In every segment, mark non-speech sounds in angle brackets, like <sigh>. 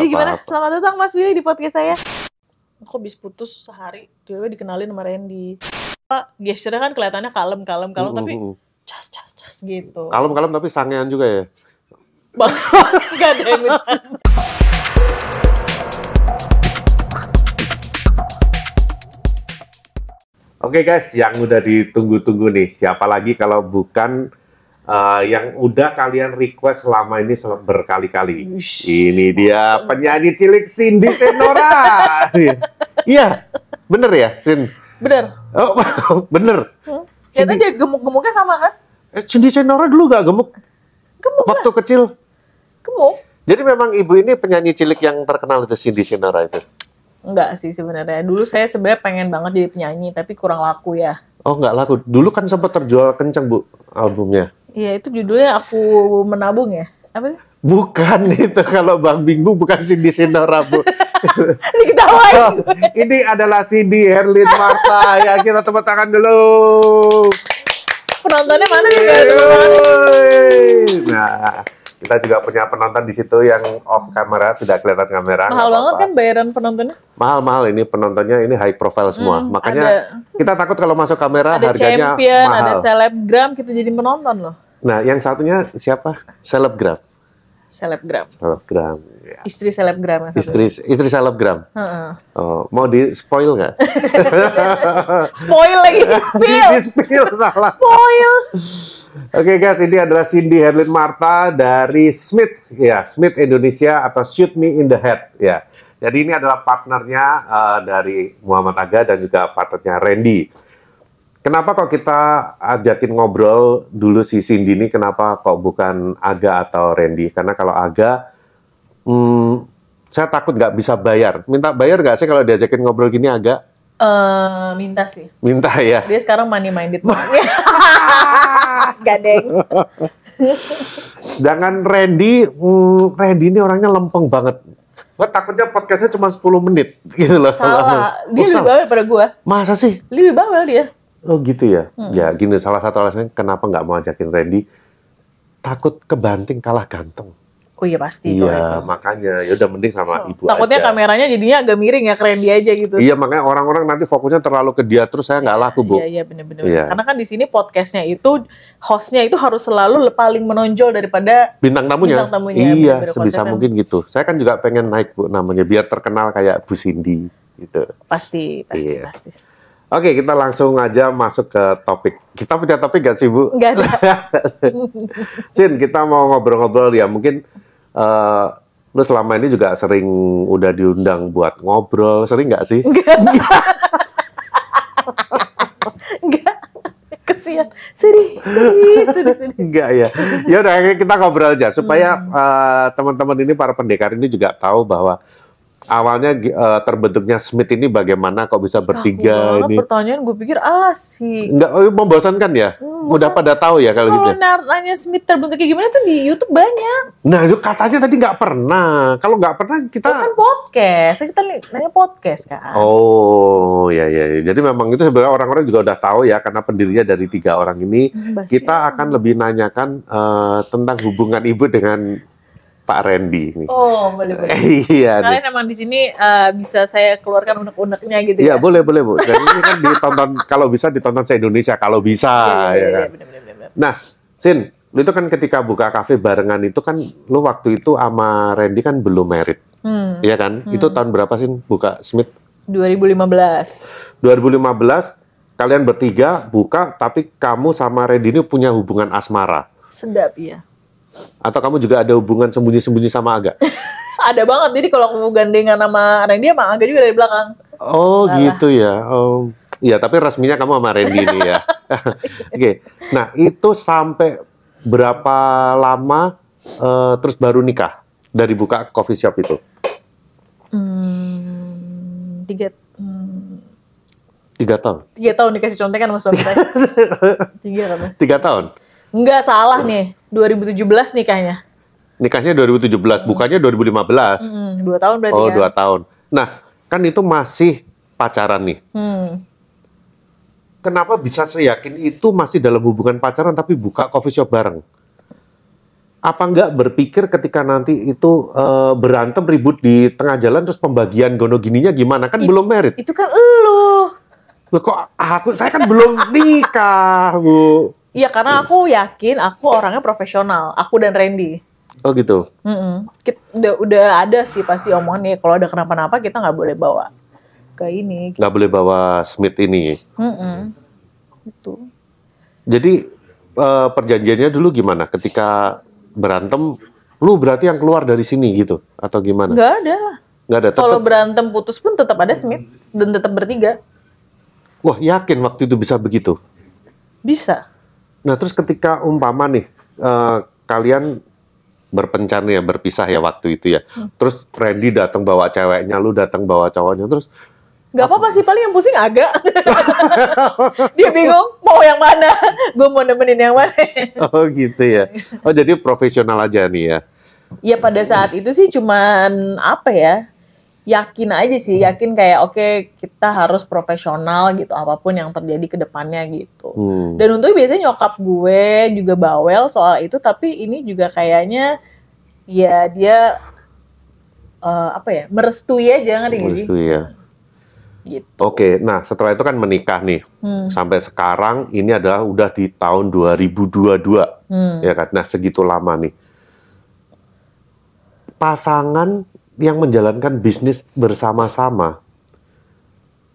Jadi gimana? apa-apa. Selamat datang Mas Billy di podcast saya. Aku habis putus sehari, tiba-tiba dikenalin sama Randy. Pak, gesture kan kelihatannya kalem, kalem, kalem, tapi Mm-mm. cas, cas, cas gitu. Kalem-kalem tapi sangean juga ya. Bang, <laughs> gak ada yang bercanda. Oke guys, yang udah ditunggu-tunggu nih, siapa lagi kalau bukan uh, yang udah kalian request selama ini berkali-kali. Ini dia penyanyi cilik Cindy Senora. <laughs> Iya, bener ya, Sin? Bener. Oh, <laughs> bener. Lihat aja gemuk-gemuknya sama kan? Eh, Cindy Senora dulu gak gemuk? Gemuk Waktu kecil. Gemuk. Jadi memang ibu ini penyanyi cilik yang terkenal itu Cindy Senora itu. Enggak sih sebenarnya. Dulu saya sebenarnya pengen banget jadi penyanyi, tapi kurang laku ya. Oh nggak laku. Dulu kan sempat terjual kenceng bu albumnya. Iya, itu judulnya aku menabung ya. Apa sih? Bukan <laughs> itu kalau Bang Bingbu bukan Cindy Senora bu. Diketawain. Oh, ini adalah Cindy Herlin Marta ya kita tepuk tangan dulu. Penontonnya mana nih? Nah kita juga punya penonton di situ yang off kamera tidak kelihatan kamera. Mahal nggak banget apa-apa. kan bayaran penontonnya? Mahal-mahal ini penontonnya ini high profile semua. Hmm, Makanya ada- kita takut kalau masuk kamera Ada harganya champion, mahal. ada selebgram, kita jadi penonton loh. Nah, yang satunya siapa? Selebgram. Selebgram. Selebgram. Ya. Istri selebgram. Istri istri selebgram. Heeh. Oh, mau di spoil nggak? <laughs> Spoil lagi, spill. di spill salah. Spoil. Oke guys, ini adalah Cindy Herlin Marta dari Smith, ya Smith Indonesia atau Shoot Me in the Head, ya. Jadi ini adalah partnernya eh, dari Muhammad Aga dan juga partnernya Randy. Kenapa kok kita ajakin ngobrol dulu si Cindy ini? Kenapa kok bukan Aga atau Randy? Karena kalau Aga, hmm, saya takut nggak bisa bayar. Minta bayar nggak sih kalau diajakin ngobrol gini Aga? Eh, minta sih. Minta ya. Dia sekarang money minded <laughs> banget. Gadeng. Jangan Randy, hmm, Randy ini orangnya lempeng banget. Gue takutnya podcastnya cuma 10 menit gitu loh. Salah. Oh, Dia lebih salah. bawel daripada gua. Masa sih? Lebih bawel dia. Oh gitu ya? Hmm. Ya gini, salah satu alasannya kenapa nggak mau ajakin Randy, takut kebanting kalah ganteng. Oh iya pasti. Iya, makanya ya udah mending sama ibu Takutnya aja. kameranya jadinya agak miring ya, keren dia aja gitu. Iya, makanya orang-orang nanti fokusnya terlalu ke dia terus saya nggak laku, Bu. Iya, iya bener-bener. Iya. Karena kan di sini podcastnya itu, hostnya itu harus selalu paling menonjol daripada Bintang tamunya? Bintang tamunya, iya, bener-bener sebisa konsepnya. mungkin gitu. Saya kan juga pengen naik, Bu, namanya biar terkenal kayak Bu Cindy gitu. pasti, pasti, Iya. pasti. Oke, kita langsung aja masuk ke topik. Kita punya topik gak sih, Bu? Enggak ada. <laughs> Cin, kita mau ngobrol-ngobrol ya. Mungkin eh lu selama ini juga sering udah diundang buat ngobrol, sering nggak sih? Enggak. Enggak. Kesian. Sedih. Sedih, sedih, sedih. Enggak ya. Ya udah kita ngobrol aja supaya Hmm. eh, teman-teman ini para pendekar ini juga tahu bahwa awalnya eh, terbentuknya Smith ini bagaimana kok bisa bertiga Kaku banget ini. pertanyaan gue pikir asik. Enggak, oh, membosankan ya? Hmm, Udah pada tahu ya kalau gitu. Kalau ya? nanya Smith terbentuk kayak gimana tuh di YouTube banyak. Nah, itu katanya tadi nggak pernah. Kalau nggak pernah kita Itu kan podcast. Kita nanya podcast kan. Oh, ya ya. ya. Jadi memang itu sebenarnya orang-orang juga udah tahu ya karena pendirinya dari tiga orang ini. Hmm. Kita akan lebih nanyakan eh, tentang hubungan ibu dengan Pak Randy ini. Oh, boleh boleh. <laughs> iya. Sekalian emang di sini eh, bisa saya keluarkan unek-uneknya gitu Iya ya. boleh boleh bu. <laughs> Jadi ini kan ditonton kalau bisa ditonton se Indonesia kalau bisa Iya, iya, ya iya, kan. bener, bener, bener. Nah, Sin, lu itu kan ketika buka kafe barengan itu kan lu waktu itu sama Randy kan belum merit, Hmm, iya kan? Itu tahun berapa Sin buka Smith? 2015. 2015 kalian bertiga buka tapi kamu sama Randy ini punya hubungan asmara Sedap ya. Atau kamu juga ada hubungan sembunyi-sembunyi sama Aga? <laughs> Ada banget. Jadi kalau aku gandengan sama Randy sama Angga juga dari belakang. Oh Alah. gitu ya. Oh, iya tapi resminya kamu sama Randy ini ya. <laughs> Oke. Nah itu sampai berapa lama eh, terus baru nikah dari buka coffee shop itu? Hmm, tiga, hmm, Tiga tahun. tiga tahun dikasih contekan sama suami saya. <laughs> tiga kan ya? Tiga tahun. Enggak salah nih. 2017 nikahnya. Nikahnya 2017, bukannya 2015. Hmm, dua tahun berarti Oh kan? dua tahun. Nah kan itu masih pacaran nih. Hmm. Kenapa bisa seyakin itu masih dalam hubungan pacaran tapi buka coffee shop bareng? apa nggak berpikir ketika nanti itu eh, berantem ribut di tengah jalan terus pembagian gono gininya gimana kan It- belum merit Itu kan elu. Loh, kok aku saya kan belum nikah bu Iya karena aku yakin aku orangnya profesional. Aku dan Randy. oh gitu Mm-mm. Kit- udah, udah ada sih pasti omongan nih kalau ada kenapa-napa kita nggak boleh bawa ke ini. nggak boleh bawa Smith ini Mm-mm. Gitu. jadi eh, perjanjiannya dulu gimana ketika berantem lu berarti yang keluar dari sini gitu atau gimana Nggak ada lah. nggak ada Kalau berantem putus pun tetap ada Smith dan tetap bertiga. wah yakin waktu itu bisa begitu Bisa. Nah, terus ketika umpama nih eh, kalian berpencar ya, berpisah ya waktu itu ya. Terus Randy datang bawa ceweknya, lu datang bawa cowoknya, terus Gak apa-apa sih, paling yang pusing agak. <laughs> Dia bingung mau yang mana. Gue mau nemenin yang mana. oh gitu ya. <laughs> Oh jadi profesional aja nih ya. ya pada saat itu sih cuman apa ya, yakin aja sih. Yakin kayak oke kita harus profesional gitu. Apa pun yang terjadi ke depannya gitu. Hmm. Dan untungnya biasanya nyokap gue juga bawel soal itu. Tapi ini juga kayaknya ya dia eh, apa ya merestui aja ngerti sih? Merestui ya. Gitu. Oke, nah setelah itu kan menikah nih. Hmm. Sampai sekarang ini adalah udah di tahun 2022. Hmm. Ya kan? Nah, segitu lama nih. Pasangan yang menjalankan bisnis bersama-sama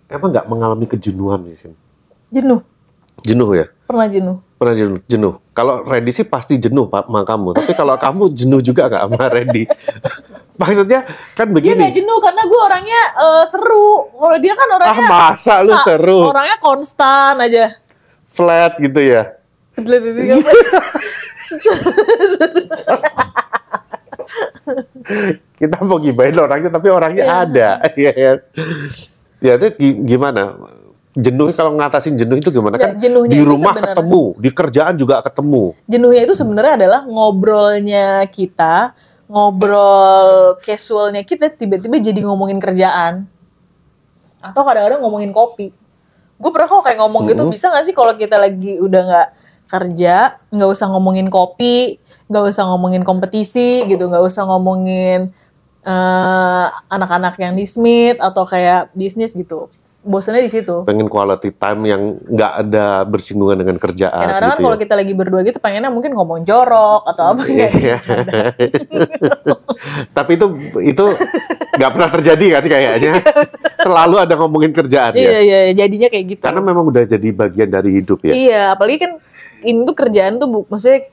emang nggak mengalami kejenuhan sih, Sin? Jenuh, Jenuh ya? pernah jenuh. Pernah jenuh? jenuh. Kalau Randy sih pasti jenuh Pak sama kamu. Tapi kalau kamu jenuh juga nggak sama Randy? <laughs> Maksudnya kan Dia begini. nggak jenuh karena gue orangnya eh, seru. Kalau dia kan Ah orangnya masa lu seru? Orangnya konstan aja. Flat gitu ya? <laughs> <laughs> <laughs> Kita mau gibahin orangnya tapi orangnya ada. <laughs> Iya kan? Ya itu gi- gimana? Jenuh kalau ngatasin jenuh itu gimana kan? jenuhnya Di rumah ketemu, di kerjaan juga ketemu. Jenuhnya itu sebenarnya adalah ngobrolnya kita, ngobrol casualnya kita tiba-tiba jadi ngomongin kerjaan. Atau kadang-kadang ngomongin kopi. Gue pernah kok kayak ngomong gitu, Mhm. bisa gak sih kalau kita lagi udah nggak kerja, nggak usah ngomongin kopi, nggak usah ngomongin kompetisi gitu, nggak usah ngomongin eh, anak-anak yang di Smith atau kayak bisnis gitu. Bosannya di situ. Pengen quality time yang nggak ada bersinggungan dengan kerjaan Kadang-kadang kan gitu kalau ya. kita lagi berdua gitu pengennya mungkin ngomong jorok atau apa kayak Iya. <laughs> Tapi itu itu nggak pernah terjadi kan kayaknya. Selalu ada ngomongin kerjaan Iya ya. iya jadinya kayak gitu. Karena memang udah jadi bagian dari hidup ya. Iya, apalagi kan ini tuh kerjaan tuh bu, maksudnya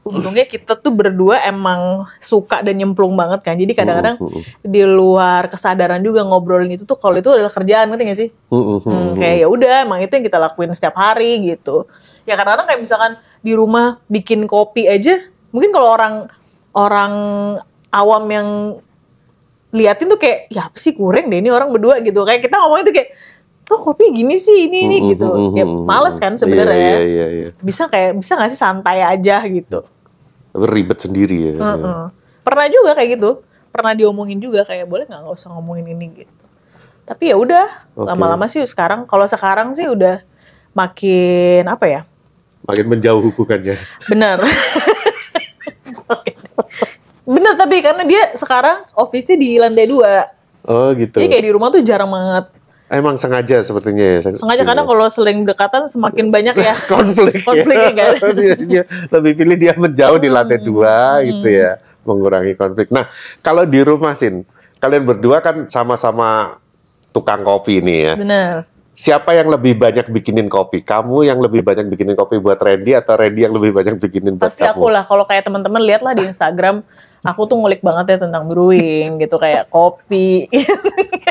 untungnya kita tuh berdua emang suka dan nyemplung banget kan. Jadi kadang-kadang di luar kesadaran juga ngobrolin itu tuh kalau itu adalah kerjaan ngerti gak sih? mm, mm, mm, Hmm, mm. kayak ya udah emang itu yang kita lakuin setiap hari gitu. Ya kadang-kadang kayak misalkan di rumah bikin kopi aja, mungkin kalau orang orang awam yang liatin tuh kayak ya apa sih kurang deh ini orang berdua gitu. Kayak kita ngomongin tuh kayak oh kopi gini sih ini ini gitu. mm, males kan mm. sebenarnya. Iya, iya, iya, iya. Bisa kayak bisa nggak sih santai aja gitu. Ribet sendiri ya. Heeh. Pernah juga kayak gitu. Pernah diomongin juga kayak boleh nggak nggak usah ngomongin ini gitu. Tapi ya udah Oke. lama-lama sih sekarang kalau sekarang sih udah makin apa ya? Makin menjauh hubungannya. Benar. Bener tapi karena dia sekarang office di lantai dua. Oh gitu. Jadi kayak di rumah tuh jarang banget. Emang sengaja sepertinya ya. Sengaja karena kalau sering dekatan semakin banyak ya. <laughs> konflik Konfliknya kan. Dia- <laughs> dia lebih pilih dia menjauh di lantai dua gitu ya mengurangi konflik nah kalau di rumah sin kalian berdua kan sama-sama tukang kopi nih ya Bener. siapa yang lebih banyak bikinin kopi kamu yang lebih banyak bikinin kopi buat Randy atau Randy yang lebih banyak bikinin buat Pasti kamu aku lah. Kalau kayak teman-teman lihat lah di Instagram, aku tuh ngulik banget ya tentang brewing gitu kayak kopi. <laughs>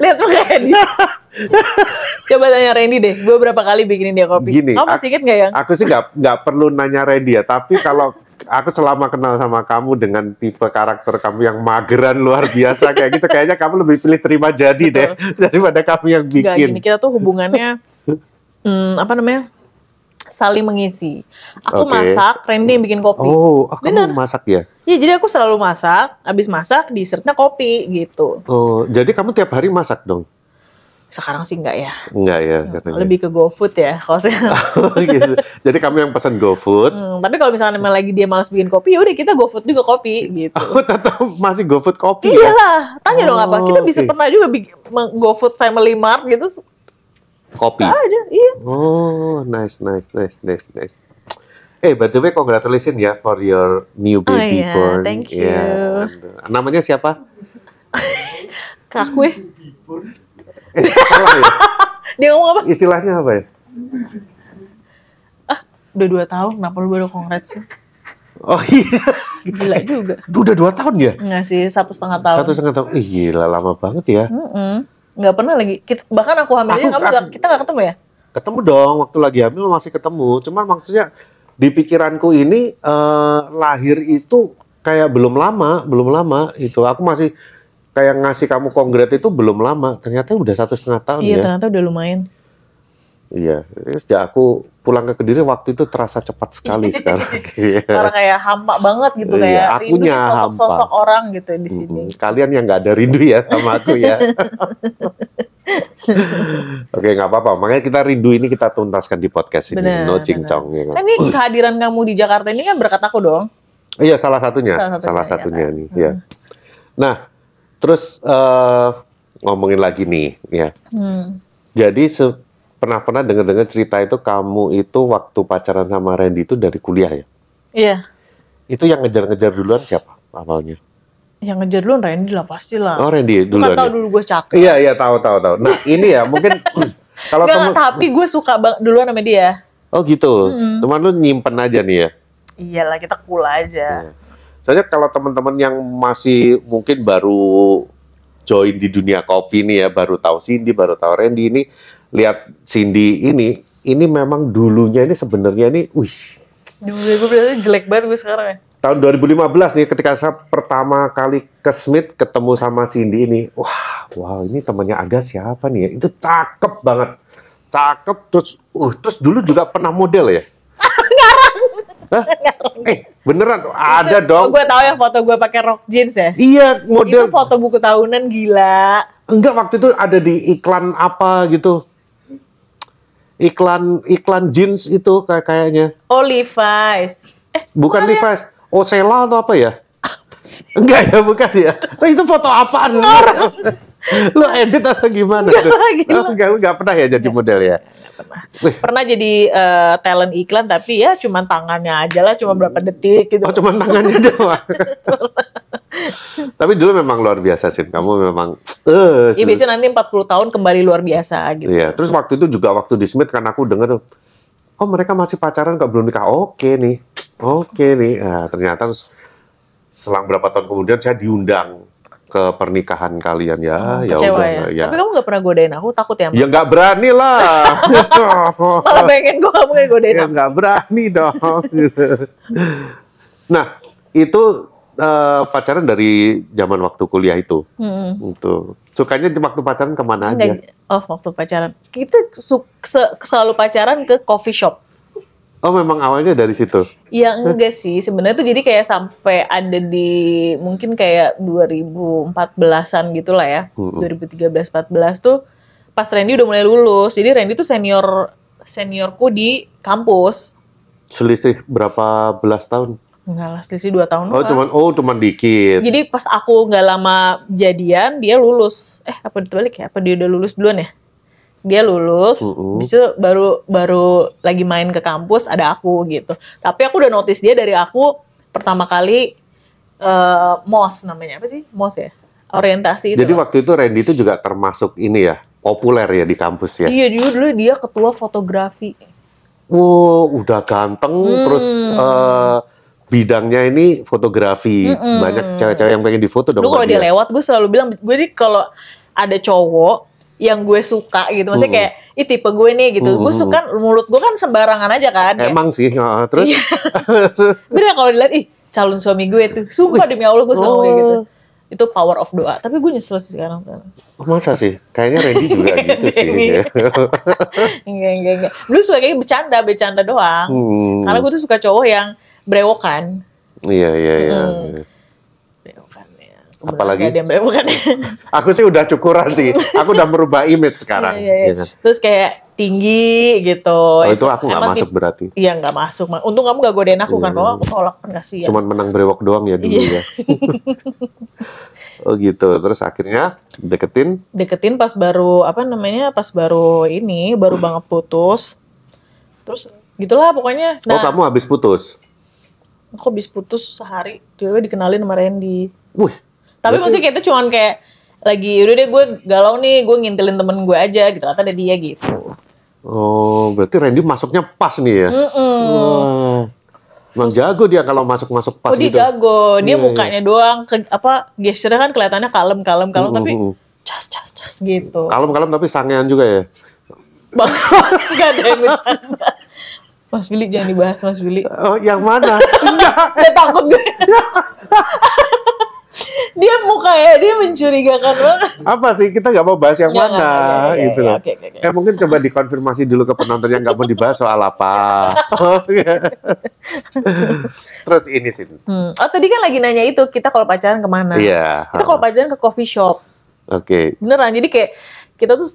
lihat tuh kayak dia. Coba tanya Randy deh, gue berapa kali bikinin dia kopi. Gini, Kamu masih inget gak ya? aku sih nggak nggak perlu nanya Randy ya tapi kalau aku selama kenal sama kamu dengan tipe karakter kamu yang mageran luar biasa kayak gitu kayaknya kamu lebih pilih terima jadi deh daripada kamu yang bikin gini, kita tuh hubungannya <laughs> hmm, apa namanya? Saling mengisi. Aku Oke. masak, Randy yang bikin kopi. oh kamu Bener. masak ya Iya, jadi aku selalu masak, habis masak dessertnya kopi gitu. oh jadi kamu tiap hari masak dong Sekarang sih enggak ya. Enggak ya. katanya. Lebih ke GoFood ya kalau gitu. <laughs> Jadi kamu yang pesan GoFood. Hmm, tapi kalau misalnya memang lagi dia malas bikin kopi, ya udah kita GoFood juga kopi gitu. Aku tetap masih GoFood kopi ya. Iyalah, tanya dong apa? Kita Oh, bisa oke. pernah juga bikin GoFood Family Mart gitu. Kopi. Suka aja, iya. Oh, nice, nice, nice, nice, nice. Eh, by the way, congratulations ya for your new Oh, baby iya, born. thank Iya. Namanya siapa? <laughs> Kak gue, Eh, salah ya? <laughs> dia ngomong apa? Istilahnya apa ya? Udah dua tahun, kenapa lu baru congrats sih? Oh iya, Gila juga. udah dua tahun ya? Enggak sih, satu setengah tahun. Satu setengah tahun. Ih, gila lama banget ya. Mm-mm. Nggak pernah lagi. Kita, bahkan aku hamil aja, Aku- kamu nggak- kita nggak ketemu ya? Ketemu dong, waktu lagi hamil masih ketemu. Cuman maksudnya di pikiranku ini eh, lahir itu kayak belum lama, belum lama itu. Aku masih kayak ngasih kamu kongrat itu belum lama. Ternyata udah satu setengah tahun Iya, ya. ternyata udah lumayan. Iya, sejak aku pulang ke Kediri waktu itu terasa cepat sekali <laughs> sekarang. Iya. Orang kayak hampa banget gitu, Iya, kayak rindu sosok-sosok orang gitu di sini. Mm-mm. Kalian yang nggak ada rindu ya sama aku ya. <laughs> Oke, nggak apa-apa. Makanya kita rindu ini kita tuntaskan di podcast ini. Benar, no cincong. Ya kan? Kan ini kehadiran kamu di Jakarta ini kan berkat aku dong. Iya, salah satunya. Salah Salah satunya, satunya, ya kan? nih. Ya. Nah, terus eh, ngomongin lagi nih, ya. Hmm. Jadi se- pernah-pernah dengar-dengar cerita itu kamu itu waktu pacaran sama Randy itu dari kuliah ya? Iya. Itu yang ngejar-ngejar duluan siapa awalnya? Yang ngejar dulu Randy lah pasti lah. Oh, Randy Lu duluan. kan tahu ya? dulu gue cakep. Iya, iya, tahu, tahu, tahu. Nah, <laughs> ini ya mungkin kalau temen tapi gue suka bang duluan sama dia. Oh gitu. Teman lu nyimpen aja nih ya. Iyalah kita cool aja. Soalnya kalau teman-teman yang masih mungkin baru join di dunia kopi nih ya, baru tahu Cindy, baru tahu Randy ini, lihat Cindy ini, ini memang dulunya ini sebenarnya ini, wih, Dulu gue berarti jelek banget gue sekarang ya. tahun 2015 nih ketika saya pertama kali ke Smith ketemu sama Cindy ini, wah, wow ini temannya Aga siapa nih ya? Itu cakep banget, cakep terus, uh, terus dulu juga pernah model ya? <laughs> Hah? Eh beneran ada dong? Gue tahu ya foto gue pakai rok jeans ya. Iya model. Itu foto buku tahunan gila. Enggak waktu itu ada di iklan apa gitu. Iklan iklan jeans itu kayak kayaknya. Oh Levi's. Eh Bukan Levi's. Osela atau apa ya? Enggak ya, bukan ya. Oh, itu foto apaan? Lo <laughs> edit atau gimana? Enggak, gila. Oh, enggak, enggak pernah ya jadi model ya? Wih, pernah jadi eh, talent iklan tapi ya cuma tangannya aja lah cuma berapa detik gitu. oh cuma tangannya doang. <laughs> Tapi dulu memang luar biasa sih. Kamu memang eh Ya biasanya nanti 40 tahun kembali luar biasa gitu. Iya, terus waktu itu juga waktu di Smith kan aku denger, oh mereka masih pacaran kok belum nikah. Oke nih, oke nih. Nah, ternyata terus selang berapa tahun kemudian saya diundang ke pernikahan kalian ya. ya Kecewa udah, ya. ya. Tapi kamu gak pernah godain aku, takut ya? Ya nggak berani lah. <laughs> Malah pengen gue kamu gak godain ya nggak berani dong. <laughs> nah, itu eh, pacaran dari zaman waktu kuliah itu. Hmm. Itu. Sukanya di waktu pacaran ke mana aja? Oh waktu pacaran. Kita selalu pacaran ke coffee shop. Oh memang awalnya dari situ. Ya enggak sih, sebenarnya tuh jadi kayak sampai ada di mungkin kayak 2014-an gitu lah ya. Mm-mm. 2013-14 tuh pas Randy udah mulai lulus. Jadi Randy tuh senior seniorku di kampus. Selisih berapa belas tahun? Enggak lah, selisih 2 tahun Oh, cuman oh cuman dikit. Jadi pas aku nggak lama jadian, dia lulus. Eh, apa dibalik ya? Apa dia udah lulus duluan ya? Dia lulus, Mm-mm. habis itu baru baru lagi main ke kampus ada aku gitu. Tapi aku udah notice dia dari aku pertama kali eh MOS namanya apa sih? MOS ya? Orientasi itu. Jadi waktu itu Randy itu juga termasuk ini ya, populer ya di kampus ya. Iya, dulu dulu dia ketua fotografi. Wow, udah ganteng Hmm. terus eh, bidangnya ini fotografi. Banyak cewek-cewek yang pengen difoto dong Dulu kalau dia lewat, gue selalu bilang, gue nih kalau ada cowok yang gue suka gitu, maksudnya kayak, ih tipe gue nih gitu. Gue suka mulut gue kan sembarangan aja kan. kayak, Emang sih, eh, terus Iya. <laughs> Bener kalau dilihat, ih calon suami gue tuh. Sumpah demi Allah gue kayak gitu. Oh. Itu power of doa. Tapi gue nyesel sih sekarang. Oh, masa sih? Kayaknya Randy juga <laughs> gitu sih. <laughs> Enggak, enggak, enggak. Dulu suka kayak bercanda, bercanda doang. Hmm. Karena gue tuh suka cowok yang brewokan. Iya, iya, iya. Hmm. Brewokan ya. Apalagi? ada yang berewokan. <laughs> Aku sih udah cukuran sih. Aku udah merubah image sekarang. Iya, iya, iya. Iya kan? Terus kayak tinggi gitu. Oh, itu aku nggak masuk tip- berarti. Iya nggak masuk. Ma- Untung kamu gak godain aku kan. Iya. Kalau aku tolak kan kasihan. Cuman menang brewok doang ya dulu Iya. ya. <laughs> oh gitu. Terus akhirnya deketin. deketin pas baru apa namanya pas baru ini baru banget putus terus gitulah pokoknya oh nah kamu habis putus. Aku habis putus sehari dia dikenalin sama Randy Wih. tapi maksudnya kayak itu cuman kayak lagi udah deh gue galau nih gue ngintilin temen gue aja gitu ternyata ada dia gitu Oh berarti Randy masuknya pas nih ya. Mm-mm. Wah. Emang jago dia kalau masuk-masuk pas oh dia gitu. jago dia Iya, munganya doang ke, apa gesturnya kan kelihatannya kalem kalem kalem tapi Mm-mm. cas cas cas gitu Kalem-kalem tapi sangean juga ya. <laughs> bang nggak ada yang bercanda Mas Billy jangan dibahas Mas Billy Oh yang mana? <laughs> Dia takut gue. <laughs> dia mukanya dia mencurigakan banget. Apa sih kita nggak mau bahas yang Nggak, mana nggak, gitu nggak, loh. oke, oke, oke. Eh mungkin coba dikonfirmasi dulu ke penonton yang nggak mau dibahas soal apa. <laughs> Oh, iya. Terus ini sih. Hmm. Oh tadi kan lagi nanya itu kita kalau pacaran ke mana? Iya. Kita kalau pacaran ke coffee shop. Oke. Beneran. Jadi kayak kita tuh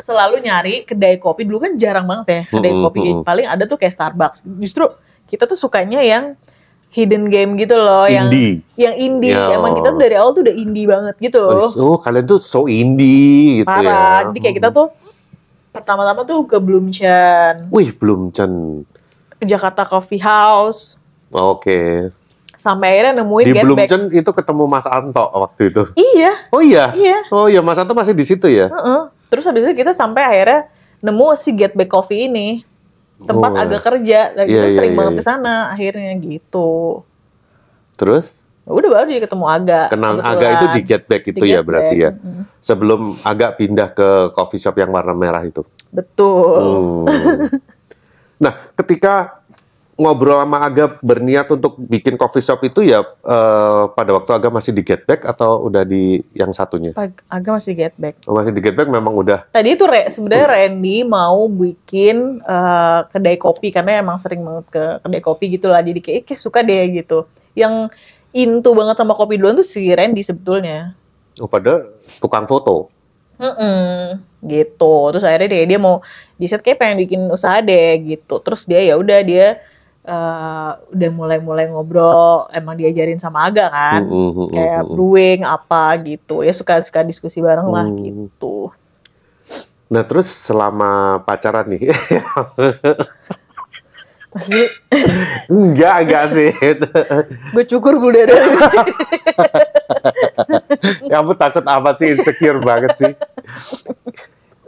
selalu nyari kedai kopi dulu kan jarang banget ya kedai Mm-mm, kopi paling ada tuh kayak Starbucks. Justru kita tuh sukanya yang hidden game gitu loh yang Indie. yang indie. Ya. Emang kita tuh dari awal tuh udah indie banget gitu loh. Oh, kalian tuh so indie gitu Parah. ya. Jadi kayak kita tuh pertama-tama tuh ke Bloomchan, Wih, belum Cen. ke Jakarta Coffee House, Oke. sampai akhirnya nemuin Di. Cen itu ketemu Mas Anto waktu itu. Iya, Oh iya. iya. Oh iya, Mas Anto masih di situ ya. Heeh. Terus habis itu kita sampai akhirnya nemu si Get Back Coffee ini. Tempat Oh. agak kerja. Dan Iya, kita iya, sering iya, banget iya. ke sana akhirnya gitu. Terus Udah baru jadi ketemu Aga. kenal kebetulan. Aga itu di Get Back itu Di ya berarti Back. ya. Sebelum agak pindah ke coffee shop yang warna merah itu. Betul. Hmm. <laughs> nah, ketika ngobrol sama Aga berniat untuk bikin coffee shop itu ya eh, pada waktu Aga masih di Get Back atau udah di yang satunya? Aga masih Get Back. Oh, masih di Get Back memang udah. Tadi itu Re, sebenarnya Randy mau bikin eh, kedai kopi karena emang sering banget ke kedai kopi gitu lah. Jadi kayak, "Eh, kayak suka deh gitu. Yang into banget sama kopi duluan tuh si Randy sebetulnya. Oh, pada tukang foto. Mm-mm, gitu. Terus akhirnya dia dia mau di set kayak pengen bikin usaha deh gitu. Terus dia ya udah dia eh, udah mulai-mulai ngobrol. Emang diajarin sama Aga kan. Mm, mm, mm, Kayak mm, mm. brewing apa gitu. Ya suka-suka diskusi bareng lah Hmm. gitu. Nah, terus selama pacaran nih. <laughs> Mas enggak, enggak sih. gue cukur bulu dada. <laughs> Kamu takut apa sih? Insecure banget sih.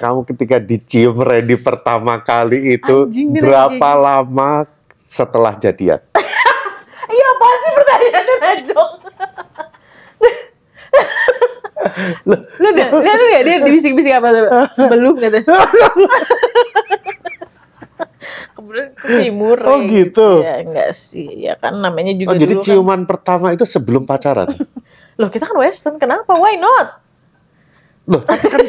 Kamu ketika dicium Randy pertama kali itu Anjing, berapa lama setelah jadian? <laughs> Iya apaan sih pertanyaannya Najong? Lu lihat tuh ya dia bisik-bisik apa tuh? Sebelum gitu. <laughs> Kemudian ke timur. Oh, gitu. Ya enggak sih, ya kan namanya juga Oh, jadi dulu kan. ciuman pertama itu sebelum pacaran? <laughs> Loh kita kan western, kenapa? Why not? Loh, tapi kan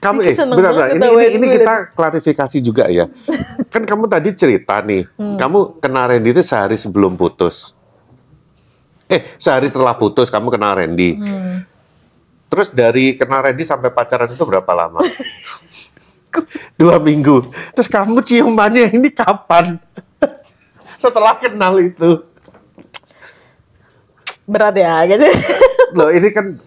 kamu eh benar banget ini, ini, ini kita klarifikasi juga ya. <laughs> kan kamu tadi cerita nih, Hmm. kamu kenal Randy itu sehari sebelum putus. Eh, sehari setelah putus kamu kenal Randy. Hmm. Terus dari kenal Randy sampai pacaran itu berapa lama? <laughs> Dua minggu. Terus kamu ciumannya ini kapan? <laughs> Setelah kenal itu. Berat ya gitu. Loh ini kan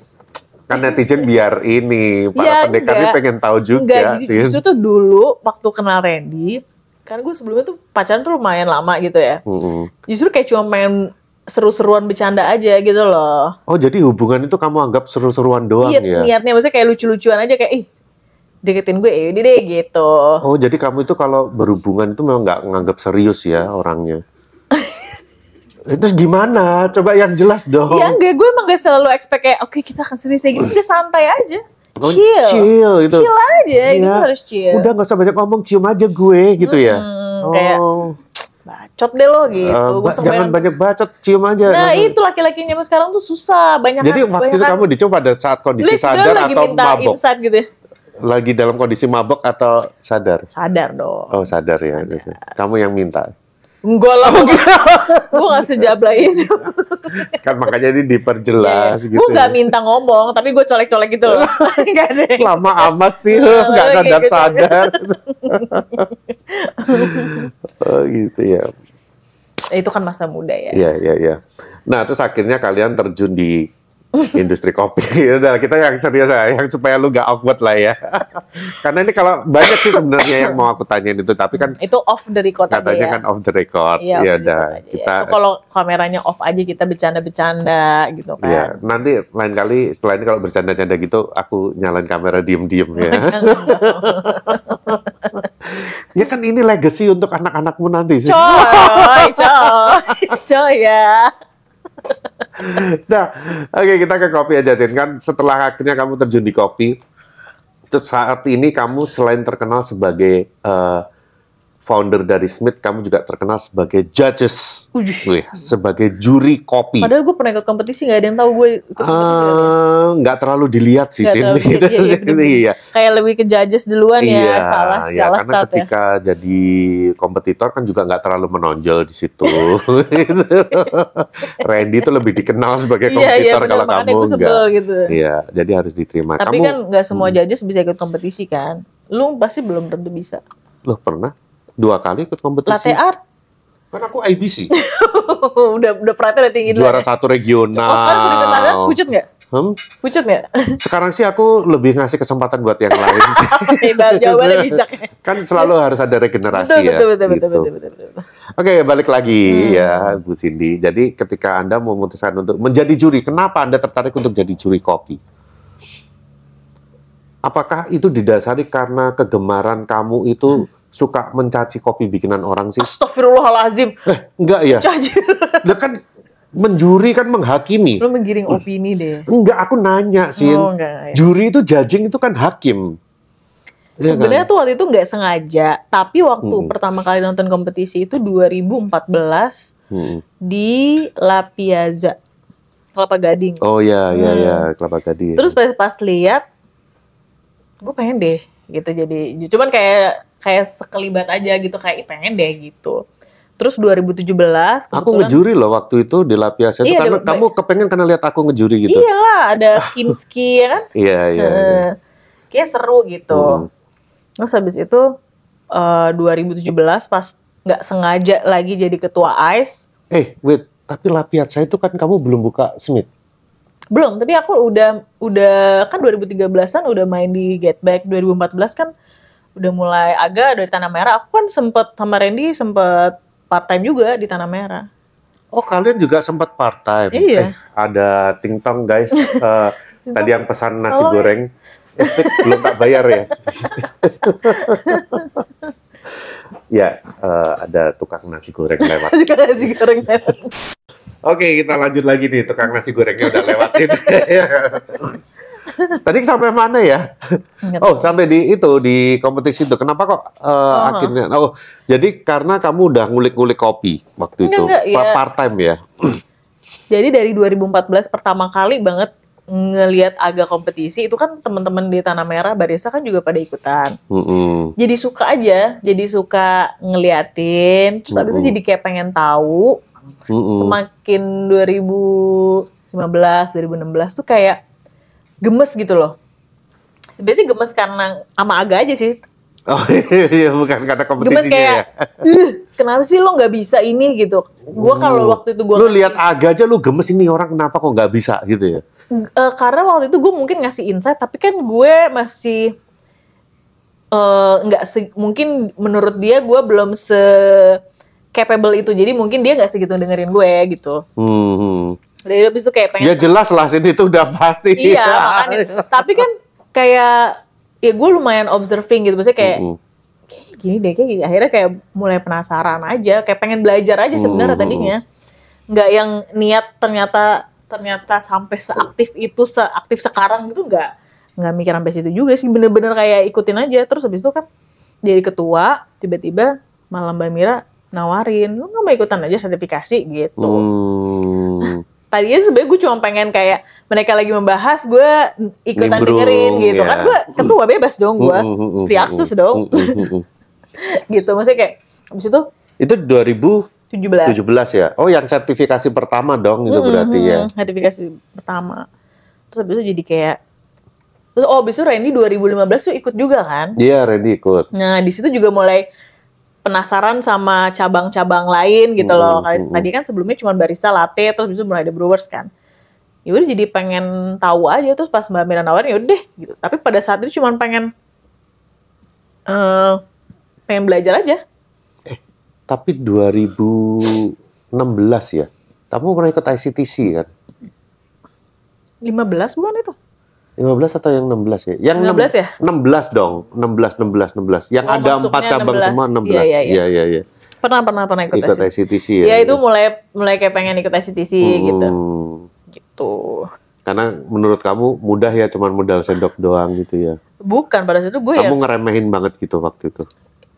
kan netizen biar ini para Ya, pendekar ini pengen tahu juga Enggak, sih. justru tuh dulu waktu kenal Randy, kan gue sebelumnya tuh pacaran tuh lumayan lama gitu ya. Mm-mm. Justru kayak cuma main seru-seruan bercanda aja gitu loh. Oh jadi hubungan itu kamu anggap seru-seruan doang Iya, ya? niatnya maksudnya kayak lucu-lucuan aja kayak ih deketin gue ya deh gitu. Oh jadi kamu itu kalau berhubungan itu memang nggak nganggap serius ya orangnya? Terus gimana? Coba yang jelas dong. Ya enggak, gue emang gak selalu expect kayak oke kita akan serius kayak gitu, enggak santai aja. Chill. chill gitu. Chill aja, ini Iya. harus chill. Udah nggak usah banyak ngomong, cium aja gue gitu ya. Hmm, kayak oh, bacot deh lo gitu. Gue ba- jangan banyak bacot, cium aja. Nah itu laki-laki zaman sekarang tuh susah, banyak Jadi waktu itu kamu dicoba pada saat kondisi sadar lagi atau minta mabok? insight gitu ya. Lagi dalam kondisi mabok atau sadar? Sadar dong. Oh sadar ya. gitu. Kamu yang minta. Enggak lah, gue gak sejablay itu. kan makanya ini diperjelas gitu. Gue gak minta ngomong, tapi gue colek-colek gitu loh. Gak ada. yang- Lama amat sih lo, gitu. sadar-sadar. <laughs> oh gitu ya. Itu kan masa muda ya. Iya, iya, iya. Nah, terus akhirnya kalian terjun di industri kopi. <laughs> Udah, kita yang serius ya, yang supaya lu gak awkward lah ya. <laughs> Karena ini kalau banyak sih sebenarnya yang mau aku tanyain itu, tapi kan Itu off the record aja katanya ya. kan off the record. Iya, ya off the udah, aja kita ya. Kalau kameranya off aja kita bercanda-bercanda gitu kan. Iya, nanti lain kali setelah ini kalau bercanda-canda gitu, aku nyalain kamera diem-diem ya. <laughs> Ya kan ini legacy untuk anak-anakmu nanti sih. Coy, coy, coy ya. Nah, oke kita ke kopi aja, Jen. Kan setelah akhirnya kamu terjun di kopi, terus saat ini kamu selain terkenal sebagai eh, founder dari Smith, kamu juga terkenal sebagai judges, Wih, sebagai juri kopi. Padahal gue pernah ikut kompetisi nggak ada yang tahu gue. Eh, nggak terlalu dilihat sih Nggak sini. terlalu iya, iya. <laughs> Iya. Kayak lebih ke judges duluan ya, Iya, salah, iya, salah karena start ya. ketika jadi kompetitor kan juga nggak terlalu menonjol di situ. <laughs> Randy itu lebih dikenal sebagai Iya, iya kompetitor benar kalau kamu enggak. gitu. Iya, jadi harus diterima. Tapi kamu kan nggak semua Hmm. judges bisa ikut kompetisi kan. Lu pasti belum tentu bisa. loh pernah dua kali ikut kompetisi. Latte art Kan aku IBC, <laughs> udah udah perhatian udah tinggi juara satu regional. Oh sekarang sudah pucut nggak? Hmm, Pucut nggak? <laughs> sekarang sih aku lebih ngasih kesempatan buat yang lain sih. <laughs> Jawabannya bijak. kan selalu harus ada regenerasi Betul, ya. betul, betul, betul, gitu. betul, betul, betul. Oke, balik lagi Hmm. ya, Bu Cindy. Jadi ketika Anda memutuskan untuk menjadi juri, kenapa Anda tertarik untuk jadi juri kopi? Apakah itu didasari karena kegemaran kamu itu suka mencaci kopi bikinan orang sih? Astagfirullahalazim. Eh, enggak ya. Caci. <laughs> Lah kan menjuri kan menghakimi. Lu menggiring opini deh. Enggak, aku nanya sih. Oh, enggak, ya. Juri itu judging itu kan hakim. Iya Sebenarnya kan? tuh waktu itu nggak sengaja, tapi waktu Hmm. pertama kali nonton kompetisi itu 2014 Hmm. di La Piazza, Kelapa Gading. Oh ya, ya, Hmm. ya, kelapa gading. Terus pas, pas lihat, gue pengen deh gitu jadi, cuman kayak kayak sekelibat aja gitu kayak "Ih, pengen deh gitu. Terus 2017 Aku ngejuri loh waktu itu di Lapiasa itu Iya, karena di- kamu kepengen karena lihat aku ngejuri gitu. Iyalah ada Kinski ya kan? <laughs> Iya, iya. iya. Kayak seru gitu. Hmm. Terus habis itu eh, 2017 pas nggak sengaja lagi jadi ketua ICE, Eh, wait, tapi Lapiasa itu kan kamu belum buka Smith. Belum, tapi aku udah udah kan 2013-an udah main di Get Back, 2014 kan udah mulai agak dari Tanah Merah. Aku kan sempet sama Randy sempet part time juga di Tanah Merah. Oh, kalian juga sempat part time. Iya. Eh, ada tingtong guys. <laughs> Eh, tadi yang pesan nasi Oh. goreng. <laughs> Belum tak bayar ya. <laughs> ya, eh, ada tukang nasi goreng lewat. Juga nasi goreng lewat. Oke, kita lanjut lagi nih. Tukang nasi gorengnya udah lewat sini. <laughs> Tadi sampai mana ya? Nggak Oh, sampai di itu di kompetisi itu. Kenapa kok eh, akhirnya? Oh, jadi karena kamu udah ngulik-ngulik kopi waktu Enggak, itu. enggak, ya. part time ya. <clears throat> Jadi dari 2014 pertama kali banget ngelihat agak kompetisi itu kan teman-teman di Tanah Merah Barista kan juga pada ikutan. Mm-mm. Jadi suka aja, jadi suka ngeliatin, terus abis itu jadi kayak pengen tahu. Mm-mm. Semakin 2015, 2016 tuh kayak gemes gitu loh. Sebenarnya gemes karena sama Aga aja sih. Oh <laughs> iya, bukan karena Gemes kompetisinya kayak, ya. "Ih, kenapa sih lo nggak bisa ini gitu? Gua kalau Hmm. waktu itu gua lu lihat aga aja lu gemes ini orang kenapa kok nggak bisa gitu ya? Eh, karena waktu itu gue mungkin ngasih insight tapi kan gue masih eh, nggak se- mungkin menurut dia gue belum se capable itu. Jadi mungkin dia nggak segitu dengerin gue gitu. Hmm. dari habis itu kayak pengen Ya jelas lah sini itu udah pasti. iya <laughs> makanya. Tapi kan kayak ya gue lumayan observing gitu. Maksudnya kayak Mm-mm. kayak gini deh kayak gini. Akhirnya kayak mulai penasaran aja. Kayak pengen belajar aja sebenarnya Hmm. tadinya. Nggak yang niat ternyata ternyata sampai seaktif itu seaktif sekarang gitu nggak nggak mikir sampai situ juga sih. Bener-bener kayak ikutin aja. Terus habis itu kan jadi ketua tiba-tiba malam Mbak Mira nawarin lu nggak mau ikutan aja sertifikasi gitu Hmm. <laughs> tadinya sebenarnya gue cuma pengen kayak mereka lagi membahas gue ikutan Nimbrung, dengerin gitu ya. kan gue ketua bebas dong gue free access dong <laughs> gitu maksudnya kayak abis itu Itu 2017 17. ya. Oh, yang sertifikasi pertama dong itu berarti ya. Sertifikasi pertama. Terus habis itu jadi kayak Terus oh habis itu Randy 2015 tuh ikut juga kan? Iya, Randy ikut. Nah, di situ juga mulai penasaran sama cabang-cabang lain gitu loh. Hmm, hmm, Tadi kan sebelumnya cuma barista latte, terus bisa mulai ada brewers kan. Ya udah jadi pengen tahu aja terus pas Mbak Mira nawarin ya udah deh gitu. Tapi pada saat itu cuma pengen eh pengen belajar aja. Tapi 2016 ya. Kamu pernah ikut ICTC kan? 15 bukan itu? 15 atau yang 16 ya? Yang 16 ya? 16 dong. 16 16 16. Yang Oh, ada empat cabang 16. semua 16. Iya, iya, iya. Iya, iya, iya. Pernah pernah pernah ikut, Ikut ICTC. ICTC ya. Ya itu mulai mulai kayak pengen ikut gitu. Hmm. Gitu. Karena menurut kamu mudah ya cuman modal sendok doang gitu ya. Bukan pada saat itu gue ya Kamu ngeremehin banget gitu waktu itu.